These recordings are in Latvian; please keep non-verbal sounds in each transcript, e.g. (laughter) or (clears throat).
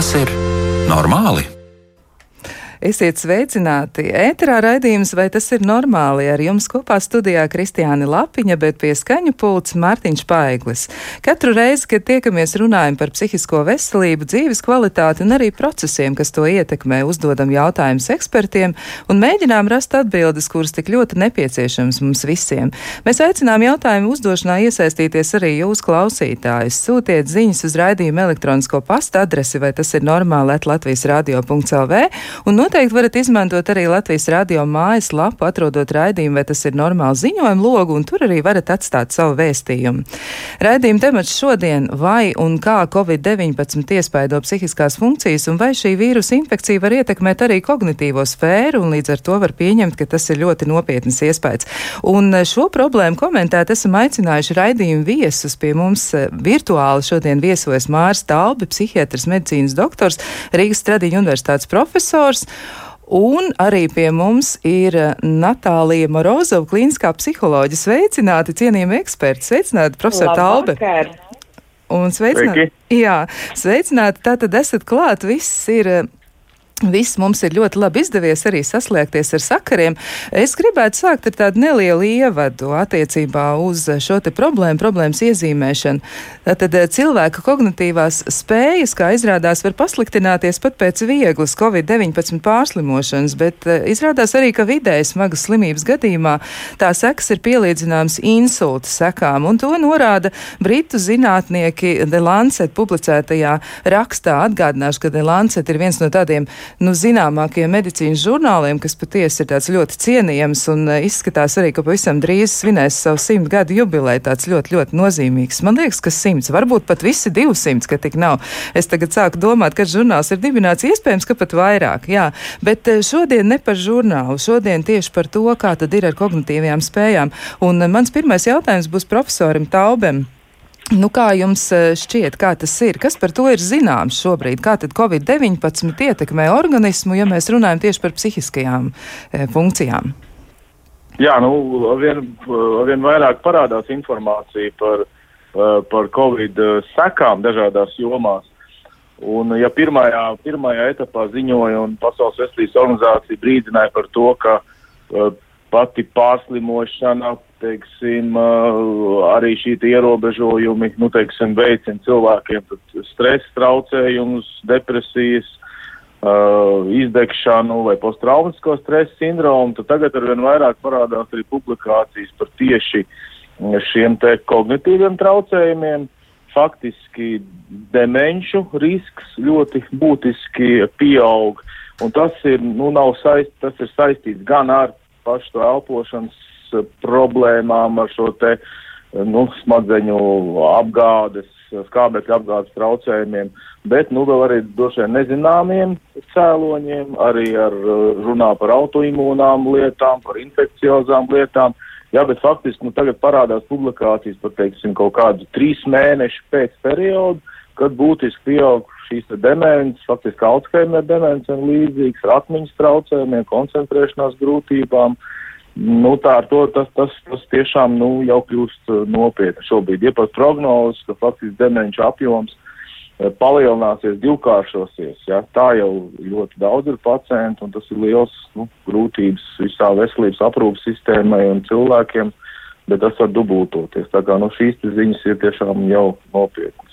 Tas ir normāli? Esiet sveicināti! Ēterā raidījums, vai tas ir normāli? Ar jums kopā studijā Kristiāna Lapiņa, bet pie skaņu pults Mārtiņš Paiglis. Katru reizi, kad tiekamies runājam par psihisko veselību, dzīves kvalitāti un arī procesiem, kas to ietekmē, uzdodam jautājumus ekspertiem un mēģinām rast atbildes, kuras tik ļoti nepieciešams mums visiem. Mēs aicinām jautājumu uzdošanā iesaistīties arī jūs klausītājus. Sūtiet ziņas uz raidījumu elektronisko pasta adresi, vai tas ir normāli, at Latvijas radio.lv. Un Noteikti varat izmantot arī Latvijas radio mājas lapu, atrodot raidījumu, vai tas ir normāli ziņojumu logu, un tur arī varat atstāt savu vēstījumu. Raidījuma temats šodien - vai un kā Covid-19 iespaido psihiskās funkcijas, un vai šī vīrusa infekcija var ietekmēt arī kognitīvo sfēru, un līdz ar to var pieņemt, ka tas ir ļoti nopietnas iespējas. Un šo problēmu komentēt esam aicinājuši raidījumu viesus pie mums eh, virtuāli. Šodien viesojas Mārs Talbi, psihiatrs, medicīnas doktors, Rīgas Tradiņu universitātes profesors. Un arī pie mums ir eh, Natālija Morozova, klīniskā psiholoģija. Sveicināti, cienījami eksperti! Sveicināti, profesor Talbe! Un sveicināti! Sveiki. Jā, sveicināti! Tātad esat klāt, viss ir eh, Viss mums ir ļoti labi izdevies arī saslēgties ar sakariem. Es gribētu sākt ar tādu nelielu ievadu attiecībā uz šo te problēmu, problēmas iezīmēšanu. Tad eh, cilvēka kognitīvās spējas, kā izrādās, var pasliktināties pat pēc vieglas Covid-19 pārslimošanas, bet eh, izrādās arī, ka vidēji smagas slimības gadījumā tā sekas ir pielīdzināmas insulta sekām, un to norāda britu zinātnieki The Lancet publicētajā rakstā. Atgādināšu, ka The Lancet ir viens no tādiem nu, zināmākajiem medicīnas žurnāliem, kas patiesi ir tāds ļoti cienījams un uh, izskatās arī, ka pavisam drīz svinēs savu simt gadu jubileju. Tāds ļoti, ļoti nozīmīgs. Man liekas, ka simts, varbūt pat visi divsimts, ka tik nav. Es tagad sāku domāt, ka žurnāls ir dibināts iespējams, ka pat vairāk. Jā, bet uh, šodien ne par žurnālu, šodien tieši par to, kā tad ir ar kognitīvajām spējām. Un uh, mans pirmais jautājums būs profesoram Taubem. Nu, kā jums eh, šķiet, kā tas ir? Kas par to ir zināms šobrīd? Kā tad Covid-19 ietekmē organismu, ja mēs runājam tieši par psihiskajām e, funkcijām? Jā, nu, arvien, arvien vairāk parādās informācija par, par Covid sekām dažādās jomās. Un, ja pirmajā, pirmajā etapā ziņoja un Pasaules veselības organizācija brīdināja par to, ka pati pārslimošana, teiksim, arī šī ierobežojumi, nu, teiksim, veicina cilvēkiem stresa traucējumus, depresijas, uh, izdegšanu vai posttraumatisko stresa sindromu, tad tagad arvien vairāk parādās arī publikācijas par tieši šiem te kognitīviem traucējumiem. Faktiski demenšu risks ļoti būtiski pieaug, un tas ir, nu, saist, tas ir saistīts gan ar pašu elpošanas eh, problēmām, ar šo te eh, nu, smadzeņu apgādes, skābekļa apgādes traucējumiem, bet nu vēl arī droši vien nezināmiem cēloņiem, arī ar eh, runā par autoimūnām lietām, par infekciozām lietām. Jā, bet faktiski nu, tagad parādās publikācijas par, teiksim, kaut kādu trīs mēnešu pēc periodu, kad būtiski pieaug šīs demences, faktiski Alzheimer demences un līdzīgas atmiņas traucējumiem, koncentrēšanās grūtībām. Nu, tā ar to tas, tas, tas tiešām nu, jau kļūst uh, nopietni šobrīd. Ir pat prognozes, ka faktiski demenču apjoms uh, palielināsies, divkāršosies. Ja? Tā jau ļoti daudz ir pacientu, un tas ir liels nu, grūtības visā veselības aprūpas sistēmai un cilvēkiem, bet tas var dubultoties. Tā kā nu, šīs ziņas ir tiešām jau nopietnas.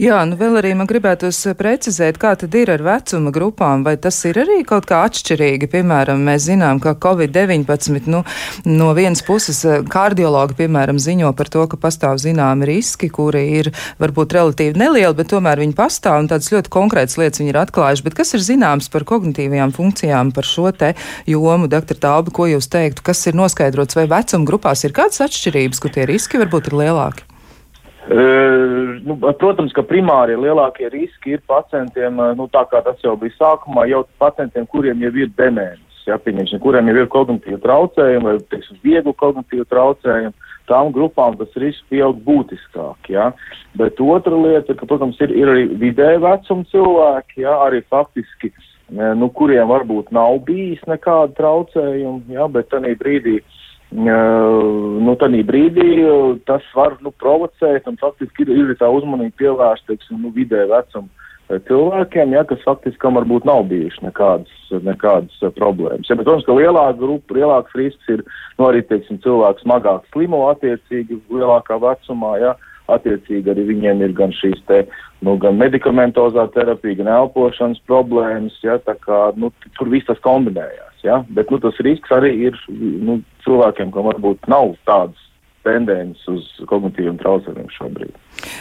Jā, nu vēl arī man gribētos precizēt, kā tad ir ar vecuma grupām, vai tas ir arī kaut kā atšķirīgi. Piemēram, mēs zinām, ka Covid-19, nu, no vienas puses eh, kardiologi, piemēram, ziņo par to, ka pastāv zināmi riski, kuri ir varbūt relatīvi nelieli, bet tomēr viņi pastāv un tādas ļoti konkrētas lietas viņi ir atklājuši. Bet kas ir zināms par kognitīvajām funkcijām, par šo te jomu, doktor Taubi, ko jūs teiktu, kas ir noskaidrots, vai vecuma grupās ir kādas atšķirības, kur tie riski varbūt ir lielāki? Nu, protams, ka primārie lielākie riski ir pacientiem, nu, tā kā tas jau bija sākumā, jau pacientiem, kuriem jau ir demēns, ja, kuriem jau ir kognitīva traucējumi vai, teiksim, vieglu kognitīvu traucējumu, tām grupām tas risks pieaug būtiskāk, ja. Bet otra lieta, ka, protams, ir, ir arī vidēja vecuma cilvēki, ja, arī faktiski, nu, kuriem varbūt nav bijis nekāda traucējuma, ja, bet tādā brīdī, uh, nu, tādā brīdī tas var nu, provocēt un faktiski ir, ir tā uzmanība pievērsta, nu, vidē vecuma cilvēkiem, ja, kas faktiski kam varbūt nav bijušas nekādas, nekādas problēmas. Ja, bet, protams, ka lielāka grupa, lielāks risks ir, nu, arī, teiksim, cilvēks smagāk slimo attiecīgi lielākā vecumā, ja, attiecīgi arī viņiem ir gan šīs te, nu, gan medikamentozā terapija, gan elpošanas problēmas, ja, tā kā, nu, tur viss tas kombinējās, ja, bet, nu, tas risks arī ir, nu, cilvēkiem, kam varbūt nav tādas tendences uz kognitīviem traucējumiem šobrīd.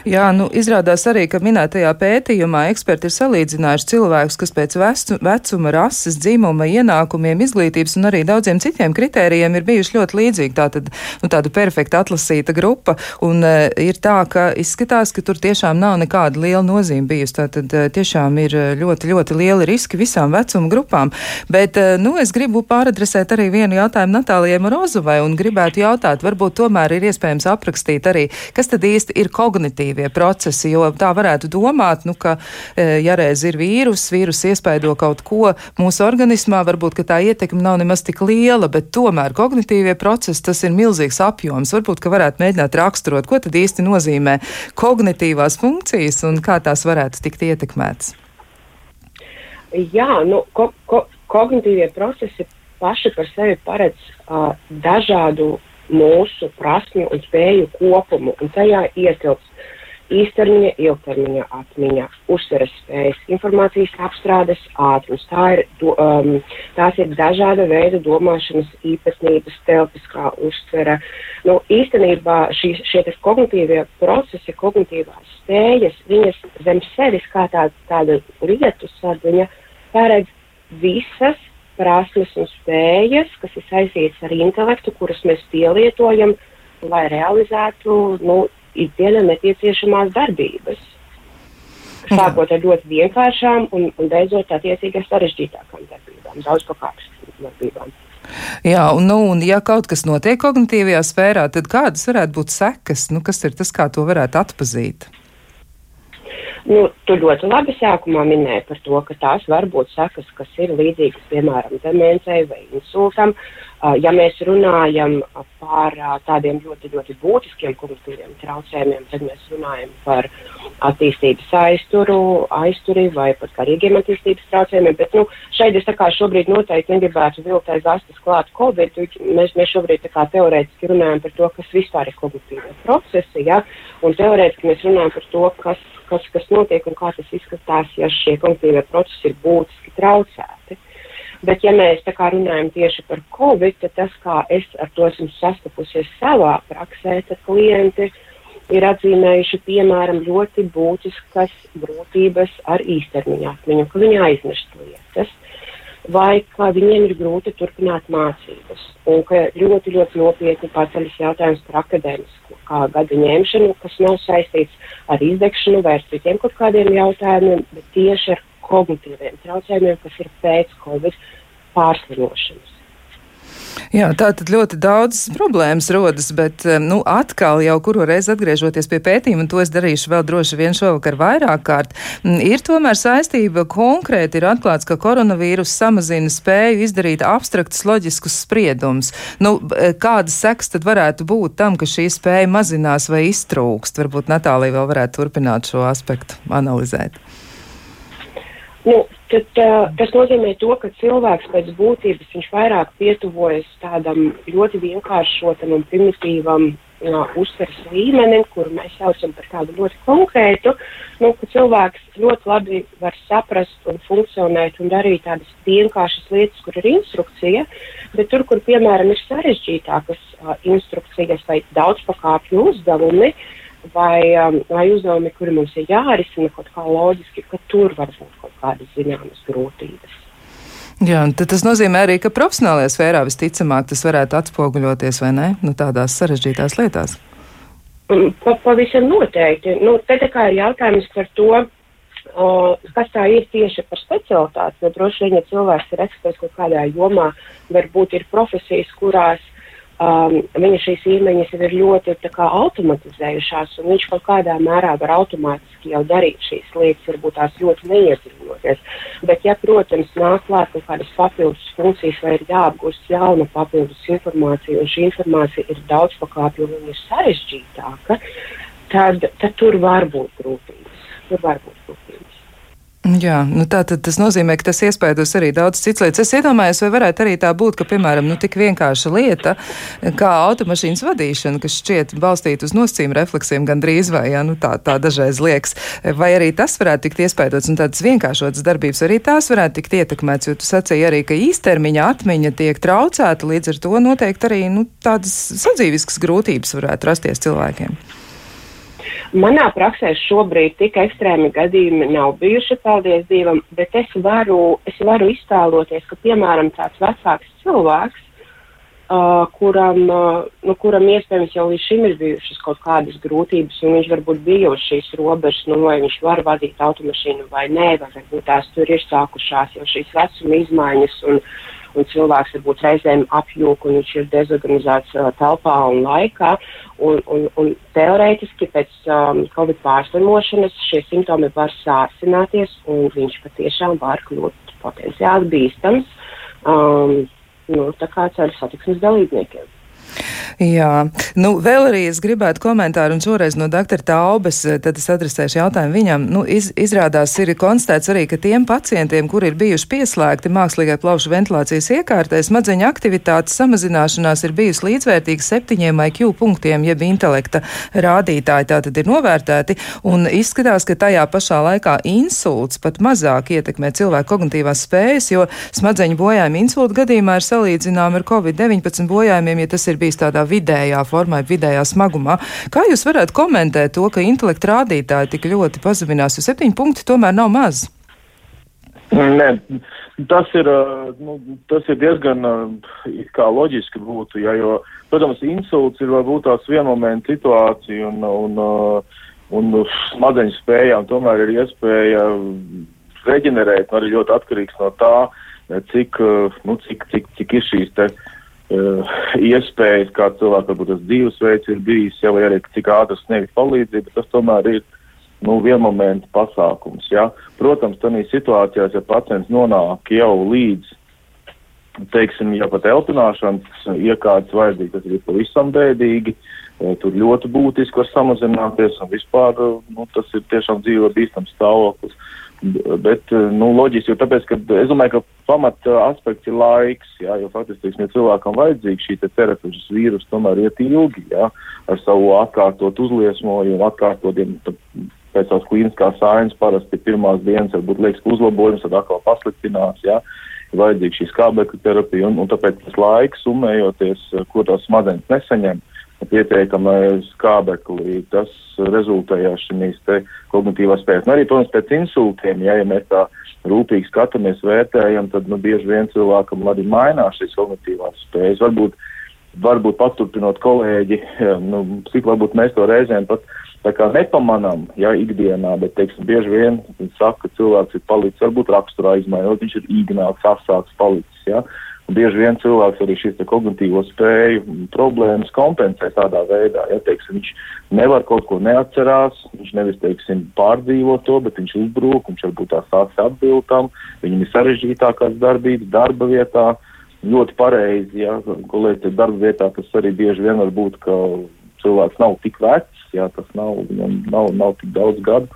Jā, nu, izrādās arī, ka minētajā pētījumā eksperti ir salīdzinājuši cilvēkus, kas pēc vecuma, rases, dzimuma, ienākumiem, izglītības un arī daudziem citiem kritērijiem ir bijuši ļoti līdzīgi. Tātad, nu, tāda perfekta atlasīta grupa, un uh, ir tā, ka izskatās, ka tur tiešām nav nekāda liela nozīme bijusi. Tātad uh, tiešām ir ļoti, ļoti lieli riski visām vecuma grupām. Bet, uh, nu, es gribu pāradresēt arī vienu jautājumu Natālijai Morozovai un gribētu jautāt, varbūt tomēr ir iespējams aprakstīt arī, kas tad īsti ir kognitīvi kognitīvie procesi, jo tā varētu domāt, nu, ka, e, ja reiz ir vīrus, vīrus iespaido kaut ko mūsu organismā, varbūt, ka tā ietekme nav nemaz tik liela, bet tomēr kognitīvie procesi tas ir milzīgs apjoms. Varbūt, ka varētu mēģināt raksturot, ko tad īsti nozīmē kognitīvās funkcijas un kā tās varētu tikt ietekmētas. Jā, nu, ko, ko, kognitīvie procesi paši par sevi paredz uh, dažādu mūsu prasmju un spēju kopumu, un tajā ietilps īstermiņa, ilgtermiņa atmiņa, uzsveres spējas, informācijas apstrādes ātrums. Tā ir, do, um, tās ir dažāda veida domāšanas īpatnības, telpiskā uztvere. Nu, īstenībā šī, šie kognitīvie procesi, kognitīvās spējas, viņas zem sevis kā tāda, tāda lietu sadaļa paredz visas prasmes un spējas, kas ir saistītas ar intelektu, kuras mēs pielietojam, lai realizētu nu, ikdienā nepieciešamās darbības. Sākot ar ļoti vienkāršām un, un beidzot attiecīgi ar sarežģītākām darbībām, daudz pakāpstīgām darbībām. Jā, un, nu, un ja kaut kas notiek kognitīvajā sfērā, tad kādas varētu būt sekas? Nu, kas ir tas, kā to varētu atpazīt? Nu, tu ļoti labi sākumā minēji par to, ka tās var būt sekas, kas ir līdzīgas, piemēram, demencei vai insultam. Uh, ja mēs runājam par uh, tādiem ļoti, ļoti būtiskiem kognitīviem traucējumiem, tad mēs runājam par attīstības aizturu, aizturi vai pat karīgiem attīstības traucējumiem. Bet nu, šeit es šobrīd noteikti negribētu vilkt aiz astes klāt Covid. Mēs, mēs šobrīd teorētiski runājam par to, kas vispār ir kognitīvie procesi, ja? un teorētiski mēs runājam par to, kas kas, kas notiek un kā tas izskatās, ja šie kognitīvie procesi ir būtiski traucēti. Bet, ja mēs tā kā runājam tieši par covid, tad tas, kā es ar to esmu sastapusies savā praksē, tad klienti ir atzīmējuši, piemēram, ļoti būtiskas grūtības ar īstermiņa atmiņu, ka viņi aizmirst lietas, vai ka viņiem ir grūti turpināt mācības, un ka ļoti, ļoti nopietni paceļas jautājums par akadēmisku gadu ņemšanu, kas nav saistīts ar izdegšanu vai ar citiem kaut kādiem jautājumiem, bet tieši ar kognitīviem traucējumiem, kas ir pēc Covid pārslimošanas. Jā, tā tad ļoti daudz problēmas rodas, bet, nu, atkal jau kuru reizi atgriežoties pie pētījuma, un to es darīšu vēl droši vien šovakar vairāk kārt, ir tomēr saistība konkrēti ir atklāts, ka koronavīrus samazina spēju izdarīt abstraktus loģiskus spriedumus. Nu, kādas seks tad varētu būt tam, ka šī spēja mazinās vai iztrūkst? Varbūt Natālija vēl varētu turpināt šo aspektu analizēt. Nu, tad, uh, tas nozīmē to, ka cilvēks pēc būtības vairāk pietuvojas tādam ļoti vienkāršotam un primitīvam uh, uztveres līmenim, kuru mēs saucam par tādu ļoti konkrētu, nu, cilvēks ļoti labi var saprast un funkcionēt un darīt tādas vienkāršas lietas, kur ir instrukcija, bet tur, kur, piemēram, ir sarežģītākas uh, instrukcijas vai daudzpakāpju uzdevumi, vai, um, vai uzdevumi, kuri mums ir jārisina kaut kā loģiski, ka tur var būt kādas zināmas grūtības. Jā, tas nozīmē arī, ka profesionālajā sfērā visticamāk tas varētu atspoguļoties vai ne, nu, tādās sarežģītās lietās. Mm, pa, pavisam noteikti. Nu, te tā kā ir jautājums par to, o, kas tā ir tieši par specialitāti. Jo droši vien, ja cilvēks ir eksperts kaut kādā jomā, varbūt ir profesijas, kurās um, viņa šīs īmeņas ir ļoti kā, automatizējušās, un viņš kaut kādā mērā var automātiski jau darīt šīs lietas, varbūt tās ļoti neiedziļinoties. Bet, ja, protams, nāk klāt kaut kādas papildus funkcijas, vai ir jāapgūst jauna papildus informācija, un šī informācija ir daudz pakāpju un viņa ir sarežģītāka, tad, tad tur var būt grūtības. Tur var būt grūtības. Jā, nu tā tad tas nozīmē, ka tas iespējams arī daudz cits lietas. Es iedomājos, vai varētu arī tā būt, ka, piemēram, nu, tik vienkārša lieta kā automašīnas vadīšana, kas šķiet balstīta uz nosacījumu refleksiem gandrīz vai, jā, nu tā, tā dažreiz liekas, vai arī tas varētu tikt iespējams un tādas vienkāršotas darbības arī tās varētu tikt ietekmēts, jo tu sacīji arī, ka īstermiņa atmiņa tiek traucēta, līdz ar to noteikti arī, nu, tādas sadzīviskas grūtības varētu rasties cilvēkiem. Manā praksē šobrīd tik ekstrēmi gadījumi nav bijuši, paldies Dievam, bet es varu, es varu iztēloties, ka, piemēram, tāds vecāks cilvēks, uh, kuram, uh, nu, kuram iespējams jau līdz šim ir bijušas kaut kādas grūtības, un viņš varbūt bija uz šīs robežas, nu, vai viņš var vadīt automašīnu vai nē, vai varbūt tās tur ir sākušās jau šīs vecuma izmaiņas. Un, un cilvēks varbūt reizēm apjūk, un viņš ir dezorganizēts uh, telpā un laikā. Un, un, un teorētiski pēc um, Covid pārslimošanas šie simptomi var sāsināties, un viņš patiešām var kļūt potenciāli bīstams um, nu, ceļu satiksmes dalībniekiem. Jā, nu vēl arī es gribētu komentāru, un šoreiz no doktora Taubes, eh, tad es adresēšu jautājumu viņam. Nu, iz, izrādās ir konstatēts arī, ka tiem pacientiem, kuri ir bijuši pieslēgti mākslīgai plaušu ventilācijas iekārtē, smadzeņu aktivitātes samazināšanās ir bijusi līdzvērtīga septiņiem IQ punktiem, jeb intelekta rādītāji tātad ir novērtēti, un izskatās, ka tajā pašā laikā insults pat mazāk ietekmē cilvēku kognitīvās spējas, jo smadzeņu bojājumi insulta gadījumā ir salīdzināmi ar COVID-19 bojājumiem, ja tas ir bijis tādā vidējā formā, vidējā smagumā. Kā jūs varētu komentēt to, ka intelekta rādītāji tik ļoti pazeminās, jo septiņi punkti tomēr nav maz? Nē, tas ir, nu, tas ir diezgan loģiski būtu, ja, jo, protams, insults ir varbūt tās vienmomentu situācija un, un, un, smadzeņu spējām tomēr ir iespēja reģenerēt, arī ļoti atkarīgs no tā, cik, nu, cik, cik, cik ir šīs te uh, iespējas, kā cilvēkam varbūt tas dzīvesveids ir bijis, jau arī cik ātri sniegt palīdzību, tas tomēr ir nu, vienmomentu pasākums. Ja? Protams, tādā situācijā, ja pacients nonāk jau līdz, teiksim, ja pat elpināšanas iekārtas vajadzīgi, tas ir pavisam bēdīgi, eh, tur ļoti būtiski var samazināties un vispār nu, tas ir tiešām dzīvo bīstams stāvoklis. Bet, nu, loģiski, jo tāpēc, ka es domāju, ka pamata aspekts ir laiks, jā, jo faktiski, teiksim, ja cilvēkam vajadzīga šī te terapijas vīrus, tomēr iet ilgi, jā, ar savu atkārtot uzliesmojumu, atkārtotiem, pēc tās klīniskās sainas parasti pirmās dienas varbūt liekas, ka uzlabojums, tad atkal pasliktinās, jā, vajadzīga šī skābekļa terapija, un, un tāpēc tas laiks, summējoties, ko tās smadzenes nesaņem, pietiekamai skābeklī, tas rezultējās šīs kognitīvās spējas. Nu, arī, protams, pēc insultiem, ja, ja mēs tā rūpīgi skatāmies, vērtējam, tad nu, bieži vien cilvēkam arī mainās šīs kognitīvās spējas. Varbūt, varbūt paturpinot kolēģi, (laughs) nu, cik varbūt mēs to reizēm pat nepamanām, ja ikdienā, bet, teiksim, bieži vien saka, ka cilvēks ir palicis, varbūt raksturā izmainot, viņš ir īgnāks, asāks palicis, ja. Bieži vien cilvēks arī šīs kognitīvo spēju problēmas kompensē tādā veidā. Ja, teiksim, viņš nevar kaut ko neatcerās, viņš nevis, teiksim, pārdzīvo to, bet viņš uzbrūk, viņš varbūt tā sāks atbildam, viņam ir sarežģītākās darbības darba vietā. Ļoti pareizi, ja, kolēģi, darba vietā tas arī bieži vien var būt, ka cilvēks nav tik vecs, ja, tas nav, viņam nav, nav tik daudz gadu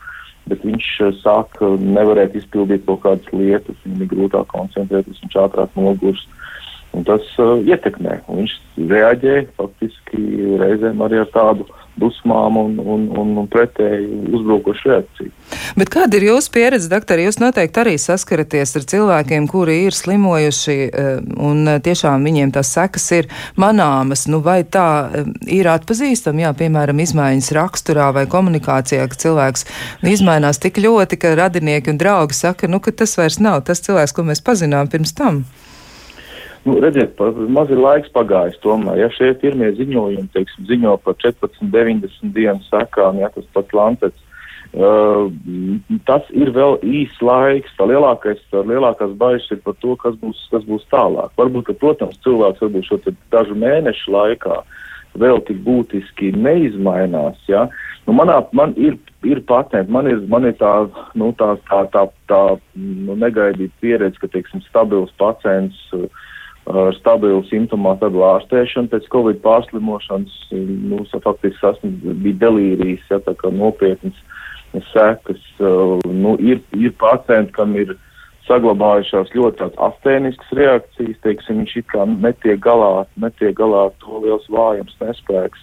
bet viņš eh, sāk eh, nevarēt izpildīt kaut kādas lietas, viņam ir grūtāk koncentrēties, viņš ātrāk nogurst. Un tas uh, ietekmē. Un viņš reaģē faktiski reizēm arī ar tādu dusmām un, un, un, un pretēju uzbrukošu reakciju. Bet kāda ir jūsu pieredze, doktor? Jūs noteikti arī saskaraties ar cilvēkiem, kuri ir slimojuši un tiešām viņiem tās sekas ir manāmas. Nu, vai tā ir atpazīstama, jā, piemēram, izmaiņas raksturā vai komunikācijā, ka cilvēks izmainās tik ļoti, ka radinieki un draugi saka, nu, ka tas vairs nav tas cilvēks, ko mēs pazinām pirms tam? Nu, redziet, maz ir laiks pagājis tomēr. Ja šie pirmie ziņojumi, teiksim, ziņo par 14, 90 dienu sekām, ja tas pats Lancets, uh, tas ir vēl īs laiks. Tā lielākais, tā lielākās bažas ir par to, kas būs, kas būs tālāk. Varbūt, ka, protams, cilvēks varbūt šo dažu mēnešu laikā vēl tik būtiski neizmainās, ja. Nu, manā, man ir, ir patenti, man ir, man ir tā, nu, tā, tā, tā, tā nu, negaidīta pieredze, ka, teiksim, stabils pacients uh, ar stabilu simptomātu ārstēšanu pēc covid pārslimošanas. Nu, faktiski tas bija delīrijs, ja, tā kā nopietns sekas. Uh, nu, ir, ir pacienti, kam ir saglabājušās ļoti astēniskas reakcijas, teiksim, viņš it kā netiek galā, netiek galā ar to liels vājums, nespēks.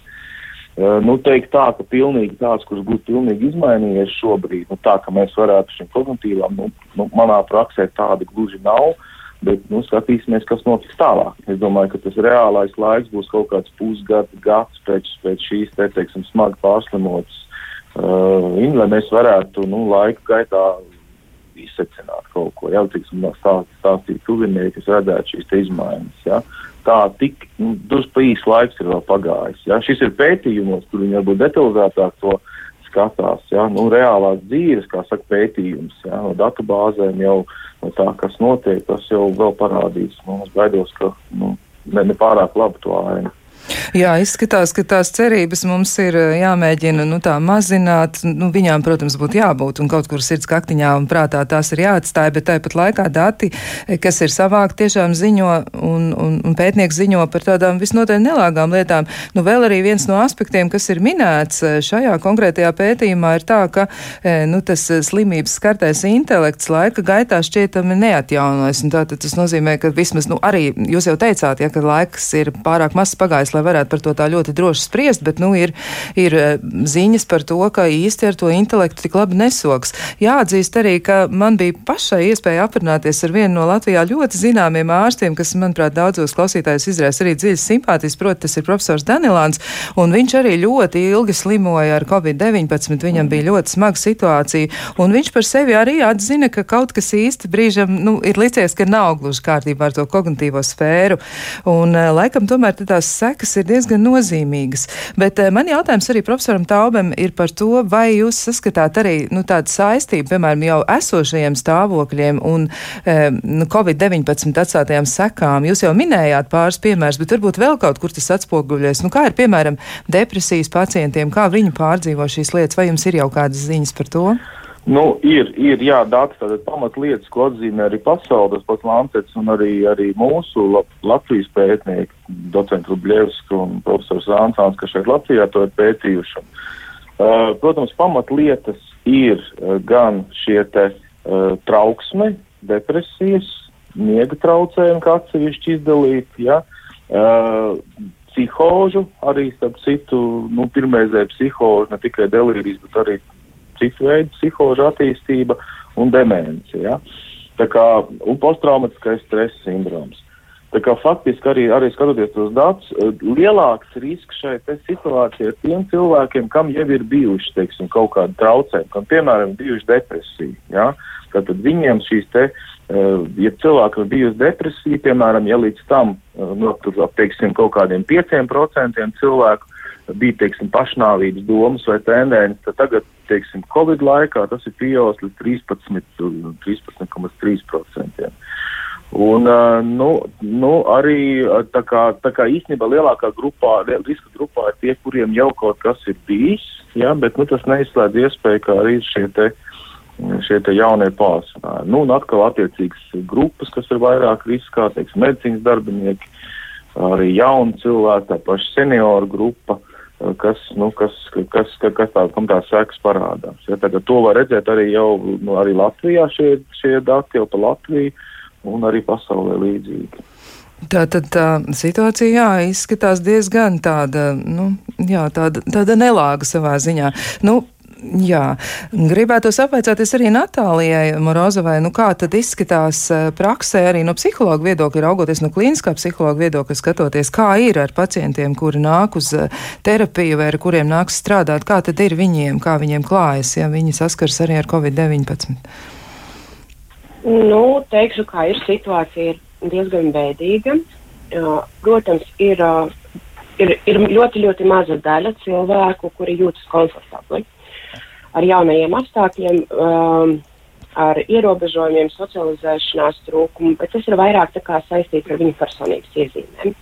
Uh, nu, teikt tā, ka pilnīgi tāds, kurš būtu pilnīgi izmainījies šobrīd, nu, tā, ka mēs varētu šim kognitīvām, nu, nu, manā praksē tāda gluži nav, bet, nu, skatīsimies, kas notiks tālāk. Es domāju, ka tas reālais laiks būs kaut kāds pusgads, gads pēc, pēc šīs, te, teiksim, smagi pārslimotas uh, lai mēs varētu nu, laika gaitā izsecināt kaut ko. Jā, tiksim, stāst, stāstīt tuvinieki, kas redzētu šīs izmaiņas. Jā. Tā tik nu, drusku īsts laiks ir vēl pagājis. Jā. Šis ir pētījumos, kur viņi varbūt detalizētāk to skatās. Jā. Nu, reālās dzīves, kā saka, pētījums jā. no datubāzēm jau no tā, kas notiek, tas jau vēl parādīs. Nu, es baidos, ka nu, ne, ne pārāk labi to ainu. Jā, izskatās, ka tās cerības mums ir eh, jāmēģina nu, tā mazināt. Nu, viņām, protams, būtu jābūt un kaut kur sirds kaktiņā un prātā tās ir jāatstāj, bet tāpat laikā dati, eh, kas ir savākti, tiešām ziņo un, un, un pētnieks ziņo par tādām visnotaļ nelāgām lietām. Nu, vēl arī viens no aspektiem, kas ir minēts eh, šajā konkrētajā pētījumā, ir tā, ka nu, tas slimības skartais intelekts laika gaitā šķietami neatjaunojas. Tātad tas nozīmē, ka vismaz, nu, arī jūs jau teicāt, ja, ka laiks ir pārāk mazs pagājis, lai varētu par to tā ļoti droši spriest, bet, nu, ir, ir eh, ziņas par to, ka īsti ar to intelektu tik labi nesoks. Jāatzīst arī, ka man bija pašai iespēja aprunāties ar vienu no Latvijā ļoti zināmiem ārstiem, kas, manuprāt, daudzos klausītājus izraisa arī dziļas simpātijas, proti, tas ir profesors Danilāns, un viņš arī ļoti ilgi slimoja ar Covid-19, viņam bija ļoti smaga situācija, un viņš par sevi arī atzina, ka kaut kas īsti brīžam, nu, ir licies, ka nav gluži kārtībā ar to kognitīvo sfēru, un eh, laikam tomēr tās sekas ir diezgan nozīmīgas. Bet eh, man jautājums arī profesoram Taubam ir par to, vai jūs saskatāt arī nu, tādu saistību, piemēram, jau esošajiem stāvokļiem un eh, nu, Covid-19 atstātajām sekām. Jūs jau minējāt pāris piemērus, bet varbūt vēl kaut kur tas atspoguļojas. Nu, kā ir, piemēram, depresijas pacientiem, kā viņi pārdzīvo šīs lietas, vai jums ir jau kādas ziņas par to? Nu, ir, ir, jā, dati, tātad pamatlietas, ko atzīmē arī pasaules, pats Lancets un arī, arī mūsu Latvijas pētnieki, docents Rubļevski un profesors Ansāns, kas šeit Latvijā to ir pētījuši. Uh, protams, pamatlietas ir uh, gan šie te uh, trauksme, depresijas, miega traucējumi, kā atsevišķi izdalīti, ja, uh, psihožu, arī, starp citu, nu, pirmreizē psihožu, ne tikai delīrijas, bet arī citu veidu psihožu attīstība un demence. Ja? Tā kā, un posttraumatiskais stresa sindroms. Tā kā faktiski arī, arī skatoties tos datus, eh, lielāks risks šai situācijai ir tiem cilvēkiem, kam jau ir bijuši, teiksim, kaut kādi traucējumi, kam, piemēram, bijuši depresija. Ja? Tātad viņiem šīs te, eh, ja cilvēkam bijusi depresija, piemēram, ja līdz tam, eh, nu, tur, teiksim, kaut kādiem 5% cilvēku bija, teiksim, pašnāvības domas vai tendences, tad tagad, teiksim, Covid laikā tas ir pieaudzis līdz 13,3%. 13, Un, nu, nu, arī tā kā, tā kā īstenībā lielākā grupā, riska grupā ir tie, kuriem jau kaut kas ir bijis, ja, bet nu, tas neizslēdz iespēju, ka arī šie te, šie te jaunie pārsvarājumi. Nu, un atkal attiecīgas grupas, kas ir vairāk riskā, teiksim, medicīnas darbinieki, arī jauni cilvēki, tā paša senioru grupa kas, nu, kas, kas, kas, kas tā, kam tās sekas parādās. Ja, tagad to var redzēt arī jau nu, arī Latvijā šie, šie dati jau pa Latviju un arī pasaulē līdzīgi. Tā tad tā situācija jā, izskatās diezgan tāda, nu, jā, tāda, tāda nelāga savā ziņā. Nu, Jā, gribētu apvaicāties arī Natālijai Morozovai, nu kā tad izskatās eh, praksē arī no psihologa viedokļa, raugoties no klīniskā psihologa viedokļa, skatoties, kā ir ar pacientiem, kuri nāk uz eh, terapiju vai ar kuriem nāks strādāt, kā tad ir viņiem, kā viņiem klājas, ja viņi saskars arī ar Covid-19? Nu, teikšu, kā ir situācija ir diezgan bēdīga. Protams, ir, ir, ir ļoti, ļoti maza daļa cilvēku, kuri jūtas komfortabli ar jaunajiem apstākļiem, um, ar ierobežojumiem, socializēšanās trūkumu, bet tas ir vairāk saistīts ar viņu personības iezīmēm.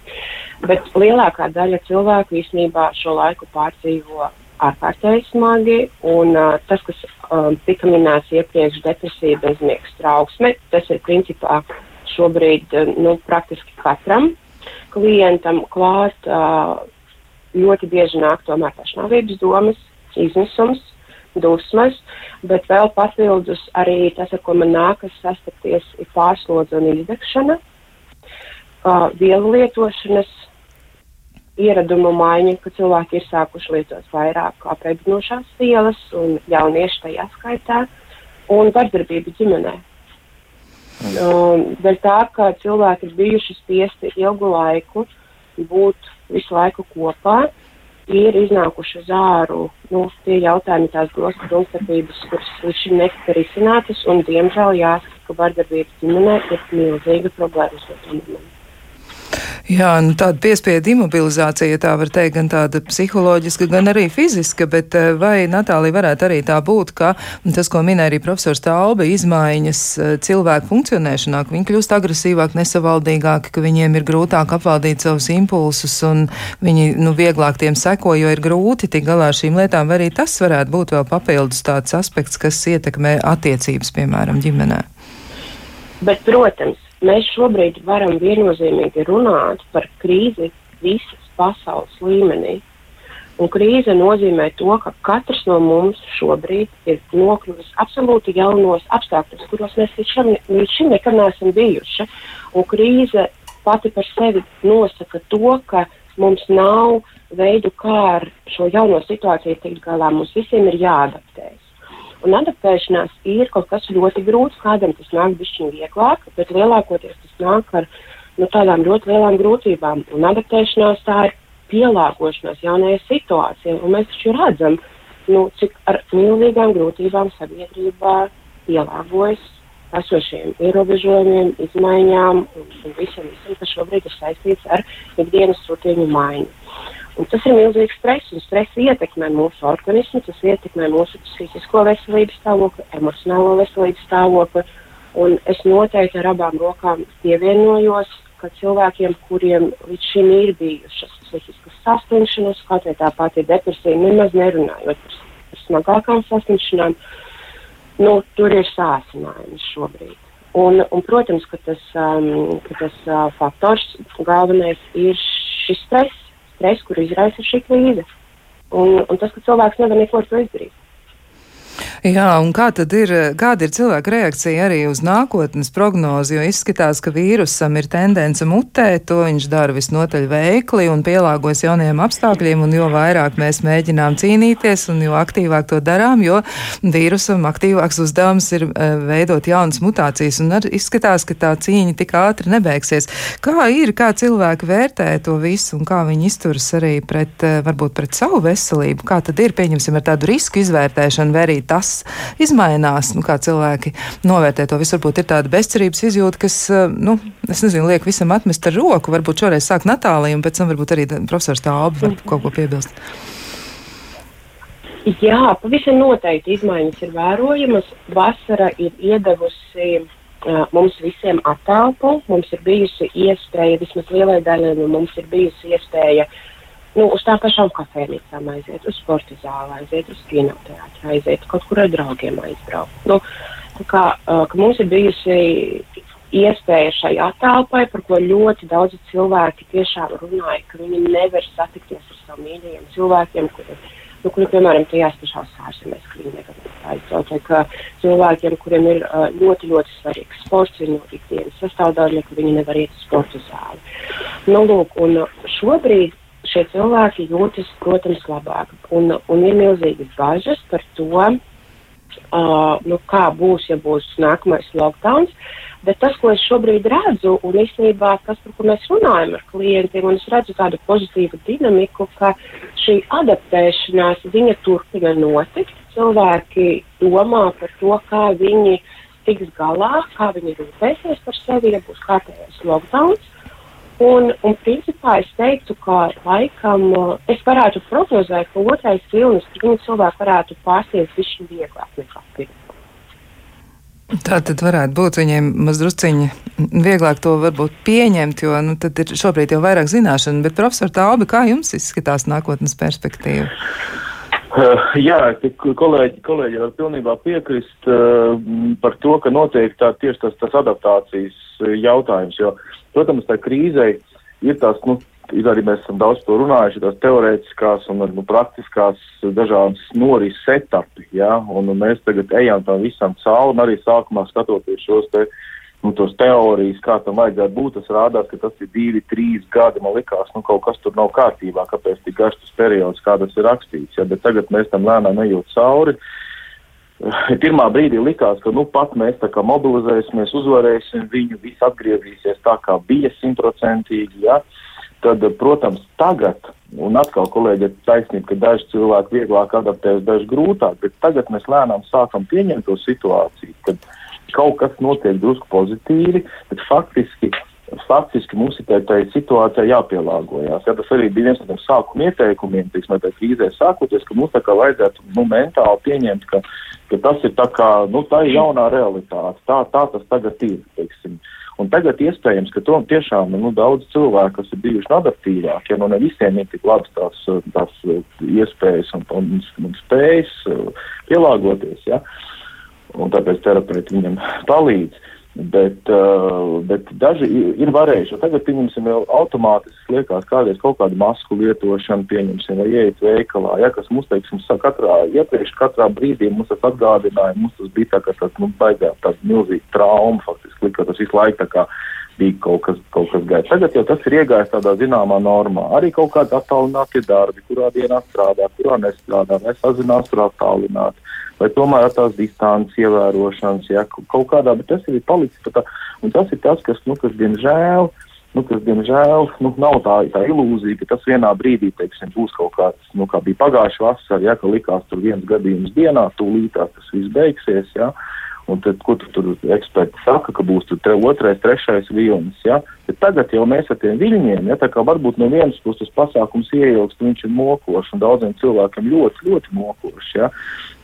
Bet lielākā daļa cilvēku īstenībā šo laiku pārdzīvo ārkārtēji smagi, un uh, tas, kas um, tika minēts iepriekš, depresija, bezmiegs, trauksme, tas ir principā šobrīd uh, nu, praktiski katram klientam klāt. Uh, ļoti bieži nāk tomēr pašnāvības domas, izmisums, dusmas, bet vēl papildus arī tas, ar ko man nākas sastapties, ir pārslodze un izdegšana, uh, vielu lietošanas ieradumu maiņa, ka cilvēki ir sākuši lietot vairāk apēdinošās vielas un jaunieši tajā skaitā, un vardarbība ģimenē. Um, dēļ tā, ka cilvēki ir bijuši spiesti ilgu laiku būt visu laiku kopā, ir iznākuši uz āru nu, tie jautājumi, tās grozas domstarpības, kuras līdz šim netika risinātas, un diemžēl jāsaka, ka vardarbības ģimenē ir milzīga problēma. Jā, nu, tāda piespiedu imobilizācija, ja tā var teikt, gan tāda psiholoģiska, gan arī fiziska, bet eh, vai Natālija varētu arī tā būt, ka tas, ko minēja arī profesors Tauba, izmaiņas eh, cilvēku funkcionēšanā, ka viņi kļūst agresīvāk, nesavaldīgāki, ka viņiem ir grūtāk apvaldīt savus impulsus un viņi, nu, vieglāk tiem seko, jo ir grūti tik galā ar šīm lietām, vai arī tas varētu būt vēl papildus tāds aspekts, kas ietekmē attiecības, piemēram, ģimenē. Bet, protams, mēs šobrīd varam viennozīmīgi runāt par krīzi visas pasaules līmenī. Un krīze nozīmē to, ka katrs no mums šobrīd ir nokļuvis absolūti jaunos apstākļos, kuros mēs līdz šim, līdz šim nekad neesam bijuši. Un krīze pati par sevi nosaka to, ka mums nav veidu, kā ar šo jauno situāciju tikt galā. Mums visiem ir jāadaptējas. Un adaptēšanās ir kaut kas ļoti grūts, kādam tas nāk bišķiņ vieglāk, bet lielākoties tas nāk ar nu, tādām ļoti lielām grūtībām. Un adaptēšanās tā ir pielāgošanās jaunajai situācijai. Un mēs taču redzam, nu, cik ar milzīgām grūtībām sabiedrībā pielāgojas esošiem ierobežojumiem, izmaiņām un, un visam, visam, kas šobrīd ir saistīts ar ikdienas rutiņu maiņu. Un tas ir milzīgs stress, un stress ietekmē mūsu organismu, tas ietekmē mūsu psihisko veselības stāvokli, emocionālo veselības stāvokli. Un es noteikti ar abām rokām pievienojos, ka cilvēkiem, kuriem līdz šim ir bijušas psihiskas saslimšanas, kā tie tā pati depresija, nemaz nerunājot par, par smagākām saslimšanām, nu, tur ir sācinājums šobrīd. Un, un, protams, ka tas, um, ka tas uh, faktors galvenais ir šis stress stresu, kur izraisa šī krīze. Un, un tas, ka cilvēks nevar neko ar to izdarīt. Jā, un kā tad ir, kāda ir cilvēka reakcija arī uz nākotnes prognozi, jo izskatās, ka vīrusam ir tendence mutēt, to viņš dara visnotaļ veikli un pielāgojas jauniem apstākļiem, un jo vairāk mēs mēģinām cīnīties un jo aktīvāk to darām, jo vīrusam aktīvāks uzdevums ir uh, veidot jaunas mutācijas, un ar, izskatās, ka tā cīņa tik ātri nebeigsies. Kā ir, kā cilvēki vērtē to visu un kā viņi izturas arī pret, uh, varbūt pret savu veselību, kā tad ir, pieņemsim, ar tādu risku izvērtēšanu, arī tas, izmainās, nu, kā cilvēki novērtē to visu. Varbūt ir tāda bezcerības izjūta, kas, eh, nu, es nezinu, liek visam atmest ar roku. Varbūt šoreiz sāk Natālija, un pēc tam varbūt arī profesors Tālba var kaut ko piebilst. Jā, pavisam noteikti izmaiņas ir vērojamas. Vasara ir iedevusi uh, mums visiem attēlu. Mums ir bijusi iespēja, vismaz lielai daļai no mums ir bijusi iespēja uh, nu, uz tām pašām kafejnīcām aiziet, uz sporta zāli aiziet, uz kinoteātru aiziet, kaut kur ar draugiem aizbraukt. Nu, kā, ka mums ir bijusi iespēja šai attēlpai, par ko ļoti daudzi cilvēki tiešām runāja, ka viņi nevar satikties ar saviem mīļajiem cilvēkiem, kuri, nu, kuri piemēram, tajās pašās ārzemēs, aizbraukt, vai ka cilvēkiem, kuriem ir ļoti, ļoti svarīgs sports, viņu ikdienas sastāvdaļa, ka viņi nevar iet uz sporta zāli. Nu, lūk, un šobrīd šie cilvēki jūtas, protams, labāk. Un, un ir milzīgas bažas par to, uh, nu, kā būs, ja būs nākamais lockdown. Bet tas, ko es šobrīd redzu, un īstenībā tas, par ko mēs runājam ar klientiem, un es redzu tādu pozitīvu dinamiku, ka šī adaptēšanās viņa turpina notikt. Cilvēki domā par to, kā viņi tiks galā, kā viņi rūpēsies par sevi, ja būs kārtējais lockdown. Un, un principā es teiktu, ka laikam es varētu prognozēt, ka otrais vilnis viņu cilvēku varētu pārsniegt višķi vieglāk nekā pirmā. Tā tad varētu būt viņiem mazdrusciņi vieglāk to varbūt pieņemt, jo nu, tad ir šobrīd jau vairāk zināšanu, bet profesor Tālbi, kā jums izskatās nākotnes perspektīva? Uh, jā, kolēģi, kolēģi var pilnībā piekrist uh, par to, ka noteikti tā, tieši tas, tas adaptācijas jautājums, jo uh, Protams, tā krīzē ir tās nu, ir arī mēs esam daudz to runājuši, tās teorētiskās un nu, praktiskās dažādas norises etapi, ja, un, un mēs tagad ejam tam visam cauri, un arī sākumā skatoties šos te, nu, tos teorijas, kā tam vajadzētu būt, tas rādās, ka tas ir divi, trīs gadi, man likās, nu, kaut kas tur nav kārtībā, kāpēc tik garš tas periods, kā tas ir rakstīts, ja, bet tagad mēs tam lēnām ejot cauri, (laughs) Pirmā brīdī likās, ka nu pat mēs tā kā mobilizēsimies, uzvarēsim viņu, viss atgriezīsies tā, kā bija simtprocentīgi. Ja? Tad, protams, tagad, un atkal kolēģi ir taisnība, ka daži cilvēki vieglāk adaptējas, daži grūtāk, bet tagad mēs lēnām sākam pieņemt to situāciju, kad kaut kas notiek drusku pozitīvi, bet faktiski faktiski mums ir tai, tai situācijai jāpielāgojas. Ja, tas arī bija viens no tiem sākuma ieteikumiem, teiksim, tā krīzē sākoties, ka mums tā kā vajadzētu nu, mentāli pieņemt, ka ka tas ir tā kā, nu, tā ir jaunā realitāte, tā, tā tas tagad ir, teiksim. Un tagad iespējams, ka to tiešām, nu, daudz cilvēku, kas ir bijuši adaptīvāki, ja nu ne visiem ir tik labs tās, tās iespējas un, un, un spējas uh, pielāgoties, ja, un tāpēc terapeiti viņam palīdz. Uh, bet daži ir varējuši. Tagad, pieņemsim, jau automātiski liekas, kādreiz kaut kādu masku lietošanu, pieņemsim, vai ieiet veikalā, ja, kas mums, teiksim, katrā, iepriekš katrā brīdī mums tas atgādināja, mums tas bija tā kā tāds, nu, baigā tāds milzīgi trauma, faktiski, ka tas visu laiku tā kā bija kaut kas, kaut kas gaisa. Tagad jau tas ir iegājis tādā zināmā normā. Arī kaut kādi attālināti darbi, kurā dienā strādā, kurā nestrādā, vai sazinās tur attālināti vai tomēr tās distances ievērošanas, ja kaut kādā, bet tas ir palicis tā, un tas ir tas, kas, nu, kas diemžēl, nu, kas, diemžēl, nu, nav tā, tā ilūzija, ka tas vienā brīdī, teiksim, būs kaut kāds, nu, kā bija pagājuši vasarā, ja, ka likās tur viens gadījums dienā, tūlītās tas viss beigsies, ja, Un tad, ko tu tur eksperti saka, ka būs tre, otrais, trešais vilnis, ja? Bet tagad jau mēs ar tiem viļņiem, ja tā kā varbūt no vienas puses pasākums ieilgst, viņš ir mokošs un daudziem cilvēkiem ļoti, ļoti mokošs, ja?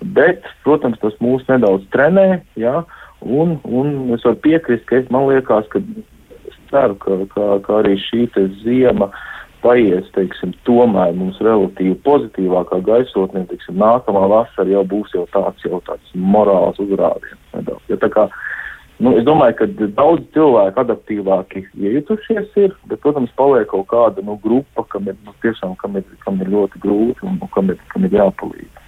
Bet, protams, tas mūs nedaudz trenē, ja? Un, un es varu piekrist, ka es, man liekas, ka ceru, ka, ka, ka arī šī ziema paies, teiksim, tomēr mums relatīvi pozitīvākā gaisotnē, teiksim, nākamā vasara jau būs jau tāds, jau tāds morāls uzrādiens nedaudz. Ja tā kā, nu, es domāju, ka daudz cilvēku adaptīvāki iejutušies ir, bet, protams, paliek kaut kāda, nu, grupa, kam ir, nu, tiešām, kam ir, kam ir ļoti grūti un, un kam ir, kam ir jāpalīdz.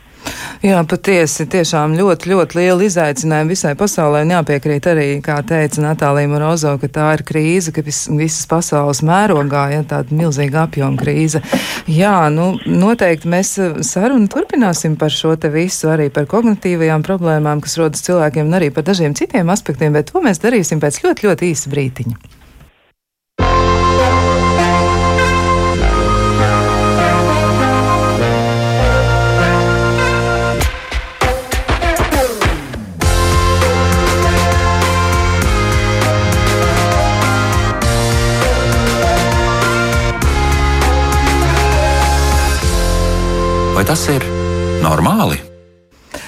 Jā, patiesi, tiešām ļoti, ļoti liela izaicinājuma visai pasaulē. Un jāpiekrīt arī, kā teica Natālija Morozo, ka tā ir krīze, ka vis, visas pasaules mērogā, ja tāda milzīga apjoma krīze. Jā, nu, noteikti mēs eh, sarunu turpināsim par šo te visu, arī par kognitīvajām problēmām, kas rodas cilvēkiem, un arī par dažiem citiem aspektiem, bet to mēs darīsim pēc ļoti, ļoti īsa brītiņa. Vai tas ir normāli?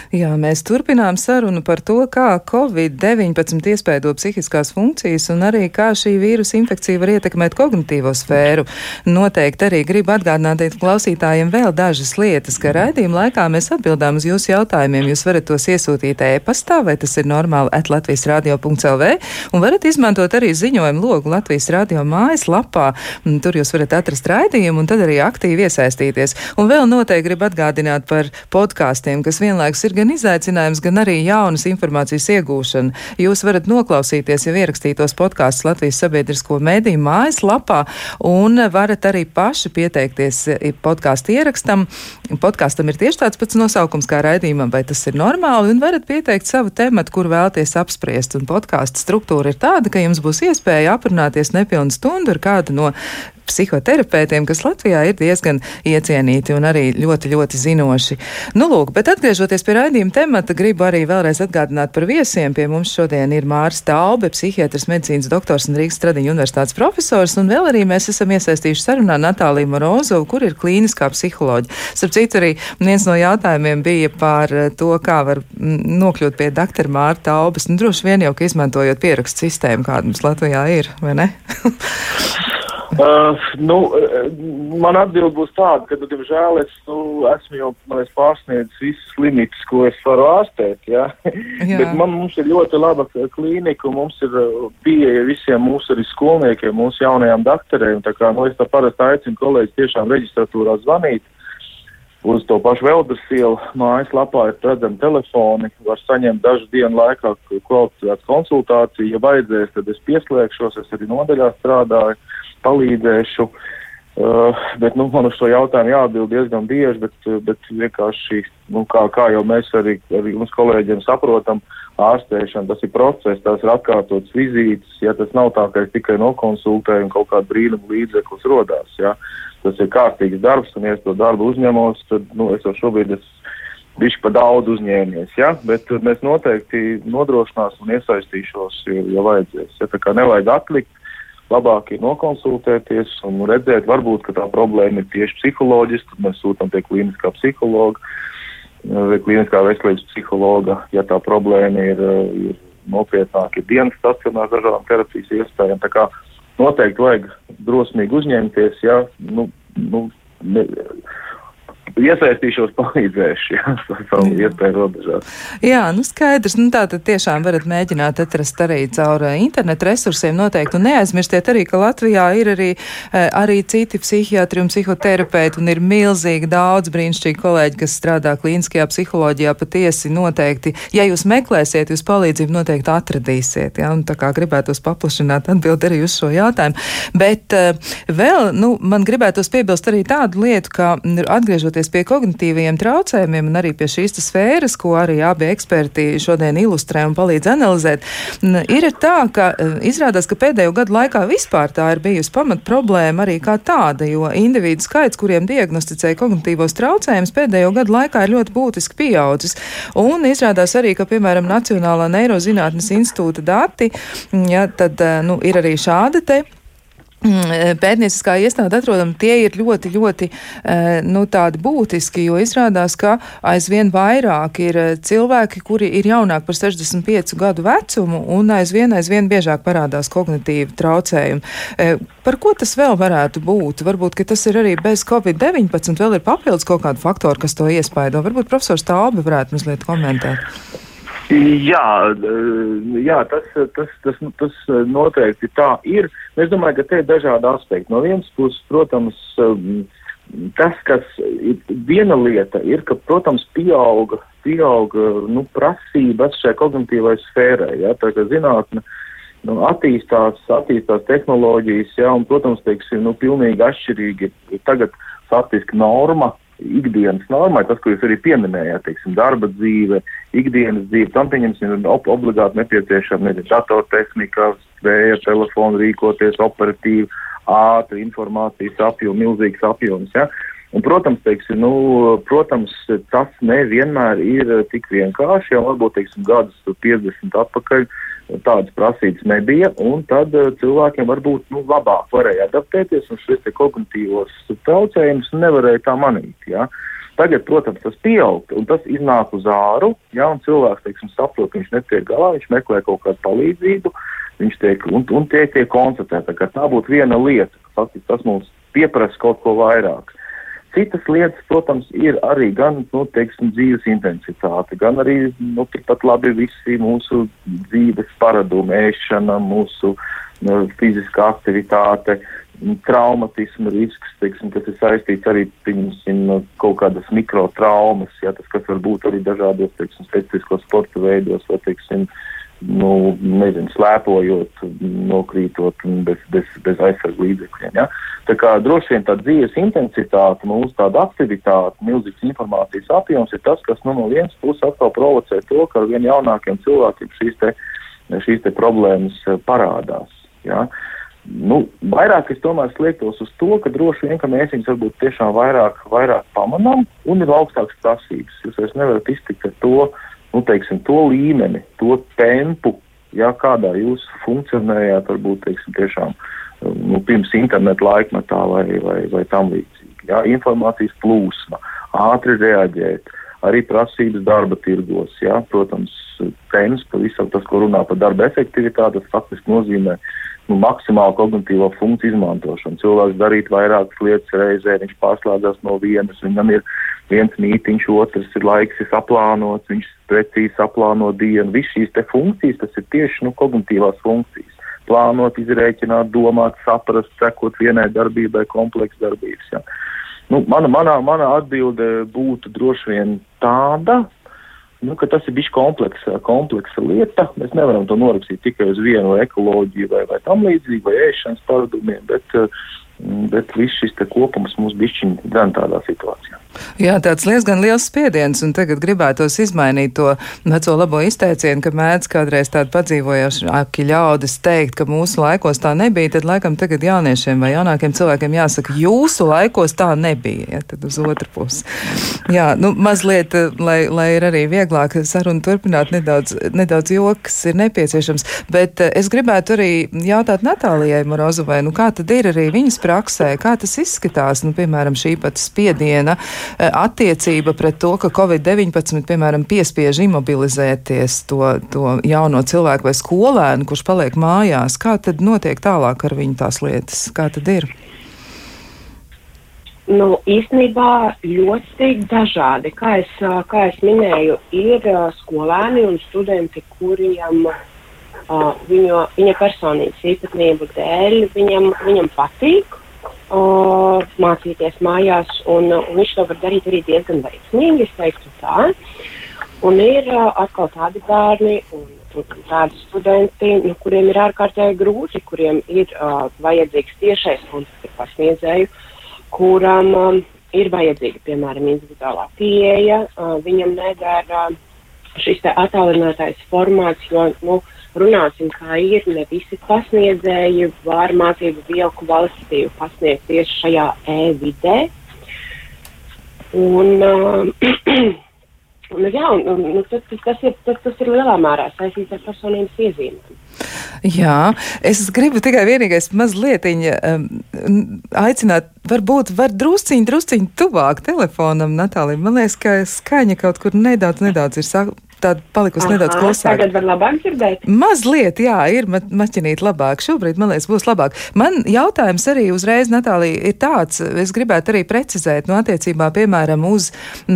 Jā, mēs turpinām sarunu par to, kā Covid-19 iespēdo psihiskās funkcijas un arī kā šī vīrusa infekcija var ietekmēt kognitīvo sfēru. Noteikti arī gribu atgādināt klausītājiem vēl dažas lietas, ka raidījuma laikā mēs atbildām uz jūsu jautājumiem. Jūs varat tos iesūtīt e-pastā, vai tas ir normāli at Latvijas radio.lv, un varat izmantot arī ziņojumu logu Latvijas radio mājaslapā. Tur jūs varat atrast raidījumu un tad arī aktīvi iesaistīties. Un vēl noteikti gribu atgādināt par podkāstiem, kas vienlaikus ir gan izaicinājums, gan arī jaunas informācijas iegūšana. Jūs varat noklausīties jau ierakstītos podkāstus Latvijas sabiedrisko mediju mājaslapā un varat arī paši pieteikties podkāstu ierakstam. Podkāstam ir tieši tāds pats nosaukums kā raidījumam, vai tas ir normāli, un varat pieteikt savu tematu, kur vēlties apspriest. Un podkāstu struktūra ir tāda, ka jums būs iespēja aprunāties nepilnu stundu ar kādu no psihoterapeitiem, kas Latvijā ir diezgan iecienīti un arī ļoti, ļoti zinoši. Nu, lūk, bet atgriežoties pie raidījuma temata, gribu arī vēlreiz atgādināt par viesiem. Pie mums šodien ir Mārs Taube, psihiatrs, medicīnas doktors un Rīgas Stradiņa universitātes profesors, un vēl arī mēs esam iesaistījuši sarunā Natāliju Morozovu, kur ir klīniskā psiholoģija. Starp citu, arī viens no jautājumiem bija par to, kā var nokļūt pie doktora Mārta Taubes. Nu, droši vien jau, ka izmantojot pierakstu sistēmu, kāda mums Latvijā ir, vai ne? (laughs) (laughs) Uh, nu, man atbild būs tāda, ka, diemžēl, es nu, esmu jau es pārsniedzis visus limitus, ko es varu ārstēt. Ja? Bet man, mums ir ļoti laba klīnika, mums ir pieeja visiem mūsu arī skolniekiem, mūsu jaunajām doktoriem. Tā kā nu, es tā parasti aicinu kolēģis tiešām reģistratūrā zvanīt. Uz to pašu Veldas ielu mājaslapā ir redzami telefoni, var saņemt dažu dienu laikā kvalificētu konsultāciju. Ja vajadzēs, tad es pieslēgšos, es arī nodaļā strādāju, palīdzēšu. Uh, bet nu, man uz šo jautājumu jāatbild diezgan bieži, bet, bet vienkārši, nu, kā, kā jau mēs arī, arī mums kolēģiem saprotam, ārstēšana tas ir process, tās ir atkārtotas vizītes, ja tas nav tā, ka es tikai nokonsultēju un kaut kādu brīnumu līdzeklis rodās. Ja. Uh, tas ir kārtīgs darbs, un ja es to darbu uzņemos, tad nu, es jau šobrīd esmu bišķi pa daudz uzņēmies, ja? bet mēs noteikti nodrošināsim un iesaistīšos, ja, ja vajadzēs. Ja? Tā kā nevajag atlikt, labāk ir nokonsultēties un redzēt, varbūt, tā problēma ir tieši psiholoģiska, tad mēs sūtam pie klīniskā psihologa vai klīniskā veselības psihologa, ja tā problēma ir, ir nopietnāka, ir dienas stacionāra dažādām terapijas iespējām. Tā kā noteikti vajag drosmīgi uzņemties, ja, nu, nu, ne, iesaistīšos, palīdzēšu, ja (laughs) savu iespēju robežās. Jā, nu skaidrs, nu tā tad tiešām varat mēģināt atrast arī caur eh, internetu resursiem noteikti, un neaizmirstiet arī, ka Latvijā ir arī, eh, arī citi psihiatri un psihoterapeiti, un ir milzīgi daudz brīnišķīgi kolēģi, kas strādā klīniskajā psiholoģijā, patiesi noteikti, ja jūs meklēsiet, jūs palīdzību noteikti atradīsiet, ja, un tā kā gribētos paplašināt atbild arī uz šo jautājumu, bet uh, vēl, nu, man gribētos piebilst arī tādu lietu, ka atgriežoties atgriezīsimies pie kognitīvajiem traucējumiem un arī pie šīs sfēras, ko arī abi eksperti šodien ilustrē un palīdz analizēt, ir tā, ka e, izrādās, ka pēdējo gadu laikā vispār tā ir bijusi pamat problēma arī kā tāda, jo individu skaits, kuriem diagnosticēja kognitīvos traucējumus, pēdējo gadu laikā ir ļoti būtiski pieaudzis. Un izrādās arī, ka, piemēram, Nacionālā neirozinātnes institūta dati, ja, tad, e, nu, ir arī šādi te pētnieciskā iestāde atrodam, tie ir ļoti, ļoti eh, nu, būtiski, jo izrādās, ka aizvien vairāk ir eh, cilvēki, kuri ir jaunāki par 65 gadu vecumu un aizvien, aizvien biežāk parādās kognitīvi traucējumi. Par ko tas vēl varētu būt? Varbūt, ka tas ir arī bez Covid-19, vēl ir papildus kaut kādu faktoru, kas to iespaido. Varbūt profesors Tālbe varētu mazliet komentēt. Jā, jā tas, tas, tas, tas noteikti tā ir. Es domāju, ka te ir dažādi aspekti. No vienas puses, protams, tas, kas ir viena lieta, ir, ka, protams, pieauga, pieauga nu, prasības šai kognitīvai sfērai. Ja, tā kā zinātne nu, attīstās, attīstās tehnoloģijas, ja, un, protams, teiksim, nu, pilnīgi atšķirīgi tagad faktiski norma ikdienas normai, tas, ko jūs arī pieminējāt, teiksim, darba dzīve, ikdienas dzīve, tam pieņemsim ob obligāti nepieciešama datortehnika, spēja telefonu rīkoties operatīvi, ātri informācijas apjoms, milzīgs apjoms. Ja? Un, protams, teiksim, nu, protams, tas nevienmēr ir tik vienkārši, jau varbūt, teiksim, gadus 50 atpakaļ tādas prasības nebija, un tad uh, cilvēkiem varbūt nu, labāk varēja adaptēties, un šis kognitīvos traucējumus nevarēja tā manīt. Ja? Tagad, protams, tas pieaug, un tas iznāk uz āru, ja, un cilvēks, teiksim, saprot, ka viņš netiek galā, viņš meklē kaut kādu palīdzību, viņš tiek, un, un tiek, tiek konstatēta, ka tā būtu viena lieta, faktiski tas mums pieprasa kaut ko vairāk. Citas lietas, protams, ir arī gan, nu, teiksim, dzīves intensitāte, gan arī, nu, tikpat labi visi mūsu dzīves paradumi, ēšana, mūsu nu, fiziskā aktivitāte, traumatismu risks, teiksim, kas ir saistīts arī, pieņemsim, kaut kādas mikrotraumas, ja tas, kas var būt arī dažādos, teiksim, specifiskos sporta veidos, vai, teiksim, uh, nu, nezinu, slēpojot, nokrītot bez, bez, bez aizsargu līdzekļiem. Ja? Tā kā droši vien tā dzīves intensitāte, mūsu tāda aktivitāte, milzīgs informācijas apjoms ir tas, kas nu, no vienas puses atkal provocē to, ka ar vien jaunākiem cilvēkiem šīs te, šīs te problēmas eh, parādās. Ja? Nu, vairāk es tomēr sliektos uz to, ka droši vien, ka mēs viņus varbūt tiešām vairāk, vairāk pamanām un ir augstākas prasības. Jūs vairs nevarat iztikt ar to, uh, nu, teiksim, to līmeni, to tempu, ja kādā jūs funkcionējāt, varbūt teiksim, tiešām nu, pirms interneta laikmetā vai, vai, vai tam līdzīgi. Ja, informācijas plūsma, ātri reaģēt, arī prasības darba tirgos, ja, protams, tēmas, pavisam tas, ko runā par darba efektivitāti, tas faktiski nozīmē nu, maksimālu kognitīvo funkciju izmantošanu. Cilvēks darīt vairākas lietas reizē, viņš pārslēdzas no vienas, viņam ir viens mītiņš, otrs ir laiks, ir saplānots, viņš precīzi saplāno dienu. Viss šīs te funkcijas, tas ir tieši nu, kognitīvās funkcijas. Plānot, izrēķināt, domāt, saprast, sekot vienai darbībai, komplekss darbības. Ja. Nu, mana, manā, manā atbilde būtu droši vien tāda, nu, ka tas ir bijis kompleksa, kompleksa lieta. Mēs nevaram to norakstīt tikai uz vienu ekoloģiju vai, vai tam līdzīgi, vai ēšanas paradumiem, bet, bet viss šis kopums mums bišķiņ gan tādā situācijā. Jā, tāds diezgan liels spiediens, un tagad gribētos izmainīt to veco labo izteicienu, ka mēdz kādreiz tādu padzīvojošāki ļaudis teikt, ka mūsu laikos tā nebija, tad laikam tagad jauniešiem vai jaunākiem cilvēkiem jāsaka, jūsu laikos tā nebija, ja, tad uz otru pusi. Jā, nu, mazliet, lai, lai ir arī vieglāk sarunu turpināt, nedaudz, nedaudz joks ir nepieciešams, bet eh, es gribētu arī jautāt Natālijai Morozovai, nu kā tad ir arī viņas praksē, kā tas izskatās, nu, piemēram, šī pat spiediena Eh, attiecība pret to, ka Covid-19, piemēram, piespiež imobilizēties to, to jauno cilvēku vai skolēnu, kurš paliek mājās, kā tad notiek tālāk ar viņu tās lietas? Kā tad ir? Nu, īstenībā ļoti dažādi. Kā es, kā es minēju, ir skolēni un studenti, kuriem uh, viņu, viņa personības īpatnību dēļ viņam, viņam patīk uh, mācīties mājās, un, un viņš to var darīt arī diezgan veiksmīgi, es teiktu tā. Un ir uh, atkal tādi bērni un, un tādi studenti, nu, kuriem ir ārkārtīgi grūti, kuriem ir uh, vajadzīgs tiešais kontakts ar pasniedzēju, kuram um, ir vajadzīga, piemēram, individuālā pieeja, uh, viņam nedara uh, šis attālinātais formāts, jo, nu, runāsim, kā ir. Ne visi pasniedzēji var mācību vielu kvalitatīvi pasniegt tieši šajā e-vidē. Un, uh, (clears throat) Un, jā, un, un, tas, tas, ir, tas, tas ir lielā mērā saistīts ar personības iezīmēm. Jā, es gribu tikai vienīgais mazliet um, aicināt, varbūt var drusciņi, drusciņi tuvāk telefonam, Natālija. Man liekas, ka skaņa kaut kur nedaudz, nedaudz ir tāda palikusi Aha, nedaudz klusāka. Tagad var labāk dzirdēt? Mazliet, jā, ir ma maķinīt labāk. Šobrīd, man liekas, būs labāk. Man jautājums arī uzreiz, Natālija, ir tāds, es gribētu arī precizēt, no nu, attiecībā, piemēram, uz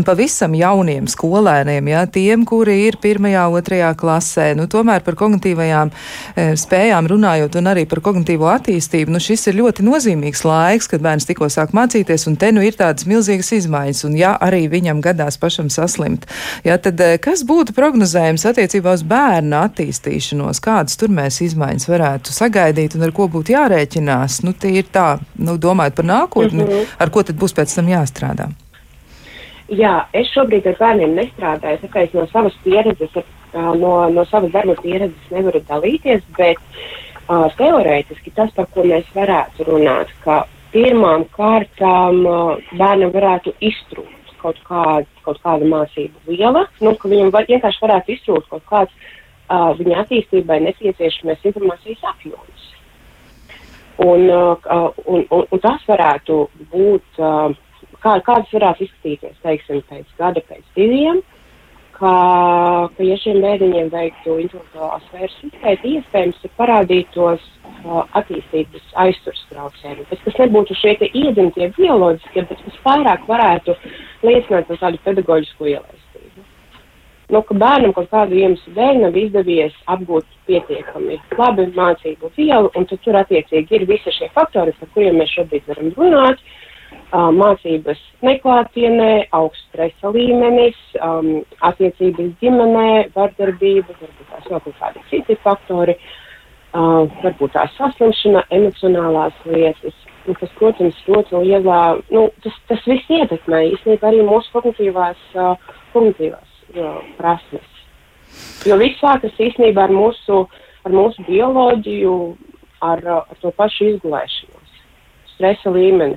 pavisam jauniem skolēniem, jā, tiem, kuri ir pirmajā, otrajā klasē, nu, tomēr par kognitīvajām e, spējām runājot un arī par kognitīvo attīstību, nu, šis ir ļoti nozīmīgs laiks, kad bērns tikko sāk mācīties, un te nu ir tādas milzīgas izmaiņas, un ja arī viņam gadās pašam saslimt, jā, tad e, kas būtu būtu prognozējums attiecībā uz bērnu attīstīšanos, kādas tur mēs izmaiņas varētu sagaidīt un ar ko būtu jārēķinās? Nu, tie ir tā, nu, domājot par nākotni, -hmm. ar ko tad būs pēc tam jāstrādā? Jā, es šobrīd ar bērniem nestrādāju, tāpēc no savas pieredzes, no, no savas darba pieredzes nevaru dalīties, bet uh, teorētiski tas, par ko mēs varētu runāt, ka pirmām kārtām uh, bērnam varētu iztrūkt kaut, kād, kaut kāda mācību viela, nu, ka viņam var, vienkārši varētu iztrūkt kaut kāds uh, viņa attīstībai nepieciešamais informācijas apjoms. Un, uh, un, un, un tas varētu būt, uh, kā, kādas varētu izskatīties, teiksim, pēc gada, pēc diviem, ka, ka ja šiem bērniņiem veiktu intelektuālās sfēras izpēti, iespējams, ka parādītos uh, attīstības aizturs traucējumi, bet kas nebūtu šie iedzimtie bioloģiskie, bet kas vairāk varētu liecināt par tādu pedagoģisku ielaistību. Nu, ka bērnam kaut kādu iemeslu dēļ nav izdevies apgūt pietiekami labi mācību vielu, un tur attiecīgi ir visi šie faktori, par kuriem mēs šobrīd varam runāt. Uh, mācības neklātienē, augsts stresa līmenis, um, attiecības ģimenē, vardarbība, varbūt tās vēl kaut kādi citi faktori. Uh, varbūt tā saslimšana, emocionālās lietas, nu, kas, protams, ļoti lielā, nu, tas, tas viss ietekmē īstenībā arī mūsu kognitīvās, uh, kognitīvās uh, prasmes. Jo viss sākas īstenībā ar mūsu, ar mūsu bioloģiju, ar, ar to pašu izgulēšanos, stresa līmeni.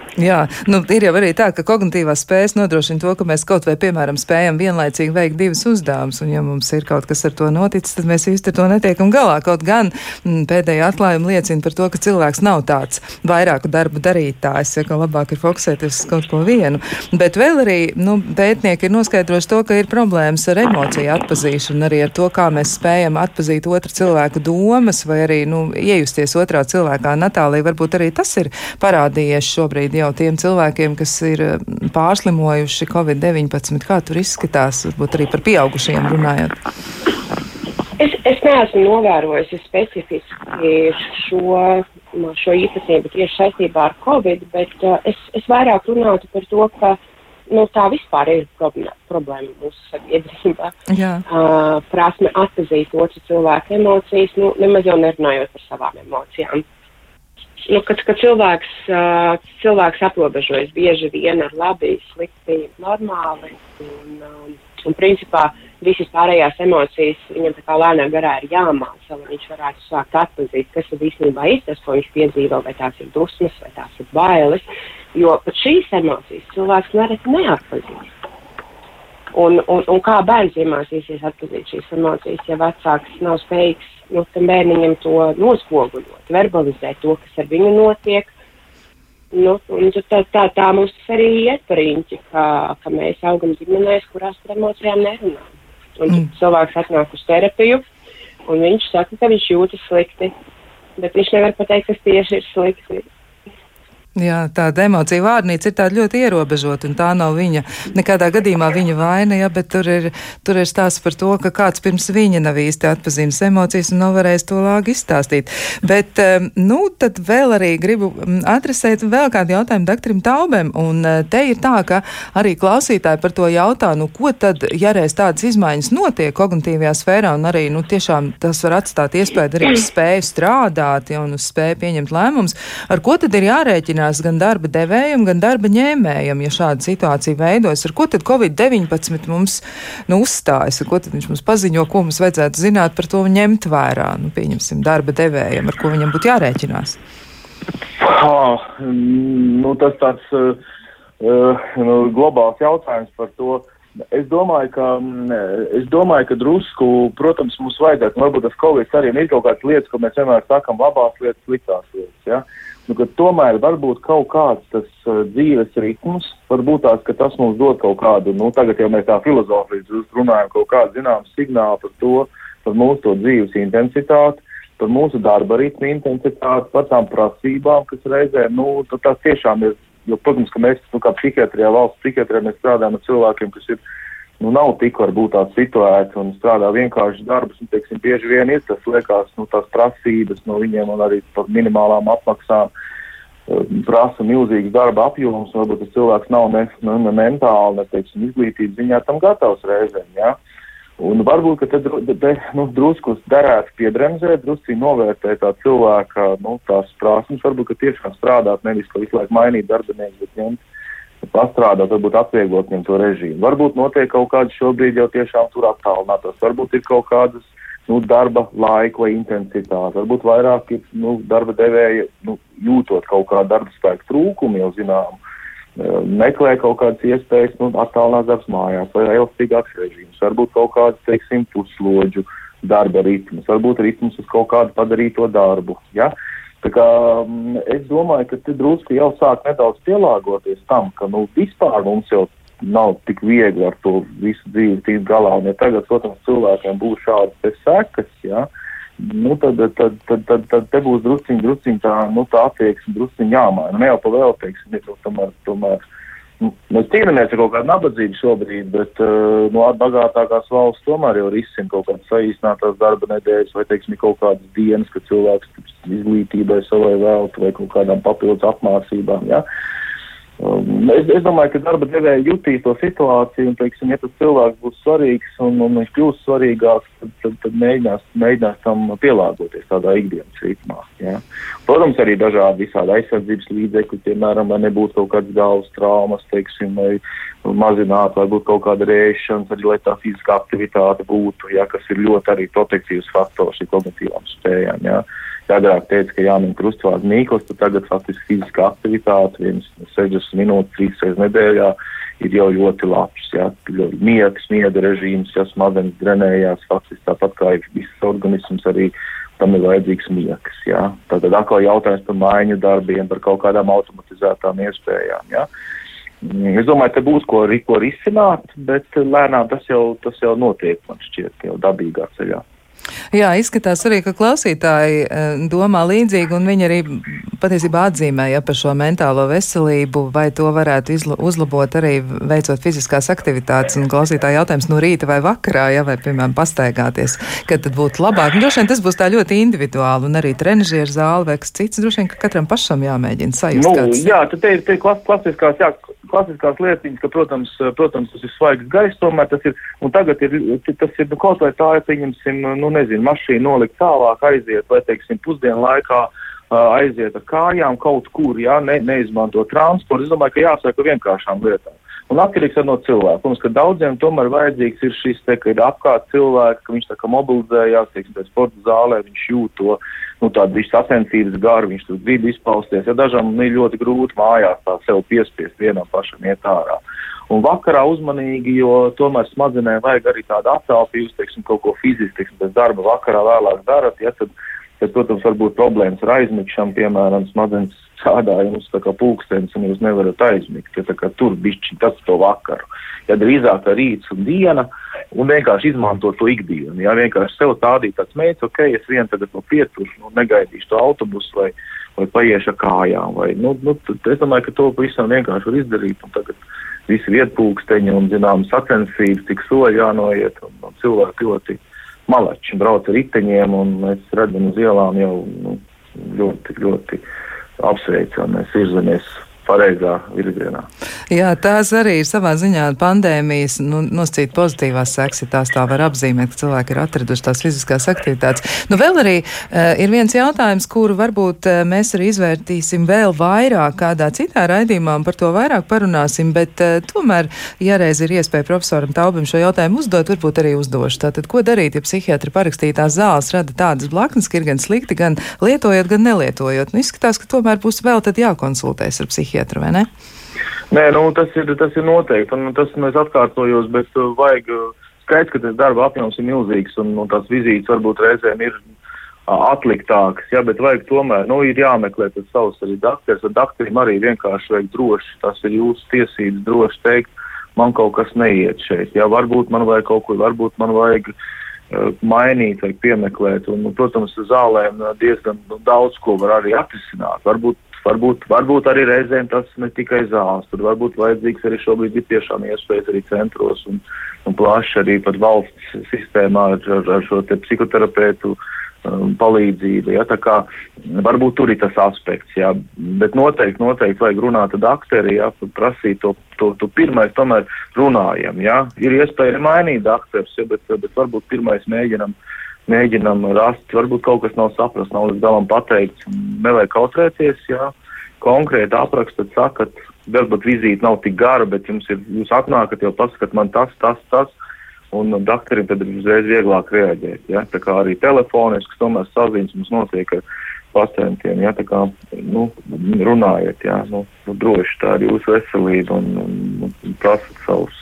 Jā, nu, ir jau arī tā, ka kognitīvās spējas nodrošina to, ka mēs kaut vai, piemēram, spējam vienlaicīgi veikt divus uzdevumus, un ja mums ir kaut kas ar to noticis, tad mēs īsti ar to netiekam galā. Kaut gan m, mm, pēdējā atklājuma liecina par to, ka cilvēks nav tāds vairāku darbu darītājs, ja ka labāk ir fokusēties uz kaut ko vienu. Bet vēl arī nu, pētnieki ir noskaidrojuši to, ka ir problēmas ar emociju atpazīšanu, arī ar to, kā mēs spējam atpazīt otru cilvēku domas vai arī nu, iejusties otrā cilvēkā. Natālija, varbūt arī tas ir parādījies šobrīd jau tiem cilvēkiem, kas ir pārslimojuši Covid-19? Kā tur izskatās, varbūt arī par pieaugušiem runājot? Es, es neesmu novērojusi specifiski šo, šo īpašību tieši saistībā ar Covid, bet uh, es, es vairāk runātu par to, ka nu, tā vispār ir problēma, problēma mūsu sabiedrībā. Uh, prasme atzīt otru cilvēku emocijas, nu, nemaz jau nerunājot par savām emocijām. Uh, nu, kad, kad cilvēks, cilvēks aprobežojas bieži vien ar labi, slikti, normāli. Un, un principā visas pārējās emocijas viņam tā kā lēnām garā ir jāmāca, lai viņš varētu sākt atzīt, kas tad īstenībā ir tas, ko viņš piedzīvo, vai tās ir dusmas, vai tās ir bailes. Jo pat šīs emocijas cilvēks nereti neatpazīst. Un, un, un kā bērns iemācīsies atzīt šīs emocijas, ja vecāks nav spējīgs nu, tam bērniņam to nospoguļot, verbalizēt to, kas ar viņu notiek. Nu, tā, tā, tā mums arī iet par īņķi, ka, ka mēs augam ģimenēs, kurās par emocijām nerunājam. Un mm. cilvēks atnāk uz terapiju, un viņš saka, ka viņš jūtas slikti, bet viņš nevar pateikt, kas tieši ir slikti. Jā, tāda emocija vārnīca ir tāda ļoti ierobežota, un tā nav viņa, nekādā gadījumā viņa vaina, ja, bet tur ir, tur ir stāsts par to, ka kāds pirms viņa nav īsti atpazīstams emocijas un nav varējis to lāgi izstāstīt. Bet, nu, tad vēl arī gribu adresēt vēl kādu jautājumu doktoram Taubem, un eh, te ir tā, ka arī klausītāji par to jautā, nu, ko tad, ja reiz tādas izmaiņas notiek kognitīvajā sfērā, un arī, nu, tiešām tas var atstāt iespēju arī uz spēju strādāt, ja, un uz spēju pieņemt lēmumus, ar ko tad ir jārēķina? Jārēķinās gan darba devējam, gan darba ņēmējam, ja šāda situācija veidojas. Ar ko tad Covid-19 mums nu, uzstājas, ar ko tad viņš mums paziņo, ko mums vajadzētu zināt par to ņemt vērā, nu, pieņemsim, darba devējam, ar ko viņam būtu jārēķinās? Oh, nu, tas tāds uh, nu, globāls jautājums par to. Es domāju, ka, es domāju, ka drusku, protams, mums vajadzētu, varbūt tas Covid arī ir kaut kādas lietas, ko mēs vienmēr sakam, labās lietas, sliktās lietas. Ja? Nu, tomēr varbūt kaut kāds tas uh, dzīves ritms, varbūt tās, ka tas mums dod kaut kādu, nu, tagad jau mēs tā filozofijas runājam, kaut kādu zināmu signālu par to, par mūsu to dzīves intensitāti, par mūsu darba ritmu intensitāti, par tām prasībām, kas reizē, nu, tas tiešām ir, jo, protams, ka mēs, nu, kā psihiatrijā, valsts psihiatrijā, mēs strādājam ar cilvēkiem, kas ir nu, nav tik varbūt tāds situēts un strādā vienkārši darbus, un, teiksim, bieži vien ir tas liekas, nu, tās prasības no viņiem un arī par minimālām apmaksām uh, prasa milzīgs darba apjoms, varbūt tas cilvēks nav ne, ne, ne mentāli, ne, teiksim, izglītības ziņā tam gatavs reizēm, jā. Ja? Un varbūt, ka te, te nu, drusku derētu piebremzēt, drusku novērtēt tā cilvēka, nu, tās prasmes, varbūt, ka tiešām strādāt, nevis, ka visu laiku mainīt darbinieku, bet ņemt pastrādāt, varbūt atvieglot viņam to režīmu. Varbūt notiek kaut kādas šobrīd jau tiešām tur attālinātas, varbūt ir kaut kādas nu, darba laika vai intensitāte, varbūt vairāk ir nu, darba devēja nu, jūtot kaut kādu darba spēku trūkumu jau zinām, e, meklē kaut kādas iespējas nu, attālināt darbs mājās vai elastīgāks režīms, varbūt kaut kāds, teiksim, puslodžu darba ritms, varbūt ritms uz kaut kādu padarīto darbu. Ja? Uh, Tā kā, mm, es domāju, ka te drusku jau sāk nedaudz pielāgoties tam, ka nu, vispār mums jau nav tik viegli ar to visu dzīvi tikt galā. Un ja tagad, protams, cilvēkiem būs šādas sekas, ja, nu, tad, tad, tad, tad, tad te būs drusciņi, drusciņi tā, nu, tā attieksme drusciņi jāmaina. Ne jau pa vēl, teiksim, ir tomēr, tomēr Nu, mēs cīnāmies ar kaut kādu nabadzību šobrīd, bet uh, no bagātākās valsts tomēr jau risina kaut kādas saīsinātās darba nedēļas vai, teiksim, kaut kādas dienas, kad cilvēks izglītībai savai veltu vai kaut kādām papildus apmācībām. Ja? Um, es, es domāju, ka darba devēja jutīs to situāciju, un, teiksim, ja tas cilvēks būs svarīgs un, un viņš kļūs svarīgāks, tad, tad, tad mēģinās, mēģinās tam pielāgoties tādā ikdienas ritmā. Ja? Protams, arī dažādi visādi aizsardzības līdzekļi, piemēram, lai nebūtu kaut kādas galvas traumas, teiksim, vai mazinātu, vai būtu kaut kāda rēšanas, arī lai tā fiziskā aktivitāte būtu, ja, kas ir ļoti arī protektīvs faktors kognitīvām spējām. Ja? Agrāk teica, ka jāmin krustvārdu mīkls, tad tagad faktiski fiziskā aktivitāte, viens 60 minūtes, trīs reizes nedēļā ir jau ļoti labs. Miegs, miega režīms, ja smadzenes drenējās, faktiski tāpat kā ir viss organisms arī tam ir vajadzīgs miegs. Ja? Tātad atkal jautājums par maiņu darbiem, par kaut kādām automatizētām iespējām. Ja? Es domāju, ka būs ko, ko risināt, bet lēnām tas jau, tas jau notiek, man šķiet, jau dabīgā ceļā. Jā, izskatās arī, ka klausītāji eh, domā līdzīgi, un viņi arī patiesībā atzīmēja par šo mentālo veselību, vai to varētu uzlabot arī veicot fiziskās aktivitātes. Un klausītāji jautājums no rīta vai vakarā, ja, vai, piemēram, pastaigāties, kad tad būtu labāk. Un, droši vien tas būs tā ļoti individuāli, un arī trenižieru zāle vai kas cits. Droši vien, ka katram pašam jāmēģina sajust. Nu, kāds... Jā, tad te ir, te ir klas, klasiskās, jā, klasiskās lietiņas, ka, protams, protams, tas ir svaigs gaiss, tomēr tas ir, un tagad ir, tas ir, nu, kaut vai tā, ja pieņemsim, nu, nezinu, mašīnu nolikt tālāk, aiziet, vai, teiksim, pusdienu laikā aiziet ar kājām kaut kur, jā, ne, neizmanto transportu. Es domāju, ka jāsaka vienkāršām lietām. Un atkarīgs no cilvēka. Protams, ka daudziem tomēr vajadzīgs ir šis, te, ka ir apkārt cilvēks, ka viņš tā kā mobilizējās, teiksim, pēc sporta zālē, viņš jūt to, nu, tādu visu sacensības garu, viņš tur grib izpausties. Ja dažam ir ļoti grūti mājās tā sev piespiest vienam pašam iet ārā. Un vakarā uzmanīgi, jo tomēr smadzenē vajag arī tādu atcelpu, jūs, teiksim, kaut ko fiziski, teiksim, pēc darba vakarā vēlāk darat, ja tad tad, protams, var būt problēmas ar aizmigšanu, piemēram, smadzenes strādājums, tā kā pulkstenis, un jūs nevarat aizmigt, ja tā kā tur bišķi tas to vakaru. Ja drīzāk ar rīts un diena, un vienkārši izmantot to ikdienu, ja vienkārši sev stādīt tāds mērķis, ok, es vien tagad no pietušu, nu, negaidīšu to autobusu vai, vai paiešu kājām, vai, nu, nu, es domāju, ka to pavisam vienkārši var izdarīt, tagad visi vietpulksteņi un, zinām, sacensības, cik soļi jānoiet, un, un cilvēki ļoti malači brauc ar riteņiem, un mēs redzam uz ielām jau nu, ļoti, ļoti apsveicam, mēs virzamies pareizā virzienā. Jā, tās arī ir savā ziņā pandēmijas nu, noscīt pozitīvās sekas, ja tās tā var apzīmēt, ka cilvēki ir atraduši tās fiziskās aktivitātes. Nu, vēl arī uh, ir viens jautājums, kuru varbūt uh, mēs arī izvērtīsim vēl vairāk kādā citā raidījumā un par to vairāk parunāsim, bet uh, tomēr, ja reiz ir iespēja profesoram Taubim šo jautājumu uzdot, varbūt arī uzdošu. Tātad, ko darīt, ja psihiatri parakstītās zāles rada tādas blaknes, ka ir gan slikti, gan lietojot, gan nelietojot? Nu, izskatās, ka tomēr būs vēl tad jākonsultēs ar psihiatru vai ne? Nē, nu, tas, ir, tas ir noteikti, un tas mēs atkārtojos, bet uh, vajag uh, skaidrs, ka tas darba apjoms ir milzīgs, un, un tās vizītes varbūt reizēm ir uh, atliktākas, ja, bet vajag tomēr, nu, ir jāmeklē tas savs arī dakteris, ar dakterim arī vienkārši vajag droši, tas ir jūsu tiesības droši teikt, man kaut kas neiet šeit, ja, varbūt man vajag kaut ko, varbūt man vajag uh, mainīt, vajag piemeklēt, un, nu, protams, zālēm diezgan nu, daudz ko var arī atrisināt, varbūt Varbūt, varbūt arī reizēm tas ne tikai zāles, tur varbūt vajadzīgs arī šobrīd ir tiešām iespējas arī centros un, un plaši arī pat valsts sistēmā ar, ar, ar šo te psihoterapeitu um, palīdzību. Ja, tā kā varbūt tur ir tas aspekts, jā, bet noteikti, noteikti vajag runāt ar dakteri, jā, prasīt to, to, to pirmais, tomēr runājam, jā. Ir iespēja mainīt dakterus, ja, bet, bet varbūt pirmais mēģinam mēģinam rast, varbūt kaut kas nav saprasts, nav līdz galam pateikts, nevajag kautrēties, jā, konkrēti aprakstat, sakat, varbūt vizīte nav tik gara, bet jums ir, jūs atnākat jau pasakat man tas, tas, tas, un daktarim tad ir uzreiz vieglāk reaģēt, jā, tā kā arī telefoniski, tomēr saziņas mums notiek ar pacientiem, jā, tā kā, nu, runājiet, jā, nu droši tā ir jūsu veselība un, un, un prasat savus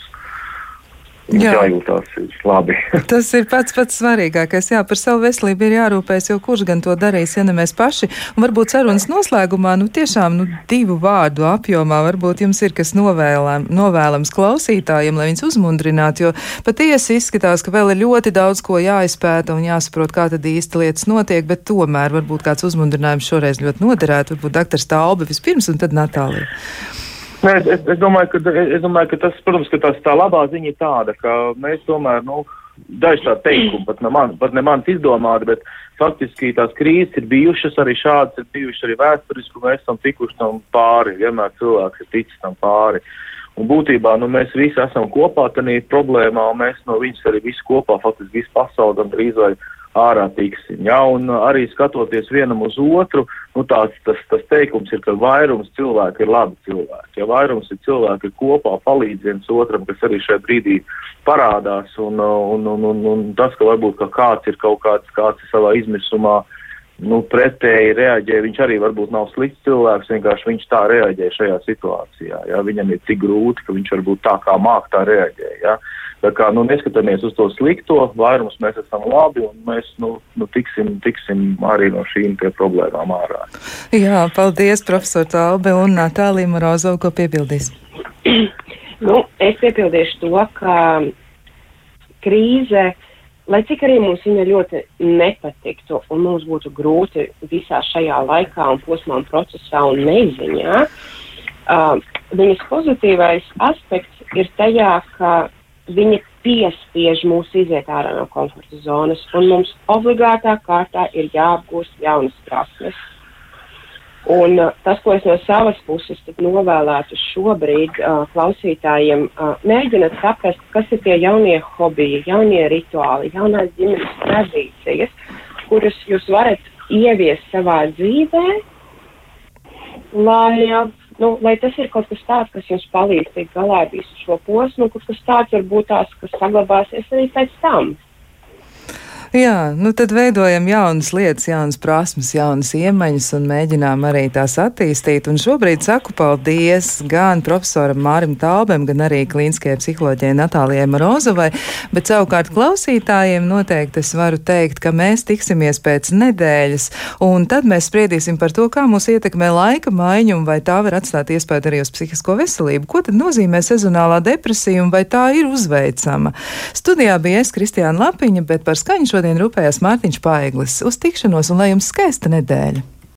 Jā. jājūtās labi. (laughs) Tas ir pats pats svarīgākais. Jā, par savu veselību ir jārūpēs, jo kurš gan to darīs, ja ne mēs paši. Un varbūt sarunas noslēgumā, nu tiešām nu, divu vārdu apjomā varbūt jums ir kas novēlam, novēlams klausītājiem, lai viņus uzmundrinātu, jo patiesi izskatās, ka vēl ir ļoti daudz ko jāizpēta un jāsaprot, kā tad īsti lietas notiek, bet tomēr varbūt kāds uzmundrinājums šoreiz ļoti noderētu. Varbūt doktors Talba vispirms un tad Natālija. Nē, es, es, domāju, ka, es domāju, ka tas, protams, ka tas, tā labā ziņa ir tāda, ka mēs tomēr, nu, daži tādi teikumi, pat ne, man, pat ne mans izdomāti, bet faktiski tās krīzes ir bijušas, arī šādas ir bijušas arī vēsturiski, un mēs esam tikuši tam pāri, vienmēr cilvēks ir ticis tam pāri. Un būtībā nu, mēs visi esam kopā tajā problēmā, un mēs no viņas arī visi kopā, faktiski visu pasauli gandrīz vai ārā tiksim. Ja? Un uh, arī skatoties vienam uz otru, nu, tās, tas, tas teikums ir, ka vairums cilvēku ir labi cilvēki. Ja vairums ir cilvēki kopā palīdz viens otram, kas arī šajā brīdī parādās, un, uh, un, un, un, un tas, ka varbūt ka kāds ir kaut kāds, kāds ir savā izmisumā, nu, pretēji reaģē. Viņš arī varbūt nav slikts cilvēks, vienkārši viņš tā reaģē šajā situācijā. Ja? Viņam ir tik grūti, ka viņš varbūt tā kā māk tā reaģē. Ja? Tā kā nu, neskatāmies uz to slikto, vairums mēs esam labi un mēs nu, nu, tiksim, tiksim arī no šīm problēmām ārā. Jā, paldies, profesor Talbe un Natālija Morozova, ko piebildīs. (clears throat) nu, es piebildīšu to, ka krīze lai cik arī mums viņa ļoti nepatiktu un mums būtu grūti visā šajā laikā un posmā un procesā un neziņā, uh, viņas pozitīvais aspekts ir tajā, ka viņa piespiež mūs iziet ārā no komforta zonas, un mums obligātā kārtā ir jāapgūst jaunas prasmes. Un uh, tas, ko es no savas puses novēlētu šobrīd uh, klausītājiem, uh, mēģināt saprast, kas ir tie jaunie hobiji, jaunie rituāli, jaunās ģimenes tradīcijas, kuras jūs varat ieviest savā dzīvē, lai, uh, nu, lai tas ir kaut kas tāds, kas jums palīdz tikt galā ar visu šo posmu, kaut kas tāds varbūt tās, kas saglabāsies arī pēc tam. Jā, nu tad veidojam jaunas lietas, jaunas prasmes, jaunas iemaņas un mēģinām arī tās attīstīt. Un šobrīd saku paldies gan profesoram Mārim Talbem, gan arī klīniskajai psiholoģijai Natālijai Morozovai, bet savukārt klausītājiem noteikti es varu teikt, ka mēs tiksimies pēc nedēļas, un tad mēs spriedīsim par to, kā mūs ietekmē laika maiņa un vai tā var atstāt iespēju arī uz psihisko veselību. Ko tad nozīmē sezonālā depresija un vai tā ir uzveicama? Studijā bija es, Kristiāna Lapiņa, bet par skaņu šo šodien rūpējās Mārtiņš Paiglis. Uz tikšanos un lai jums skaista nedēļa!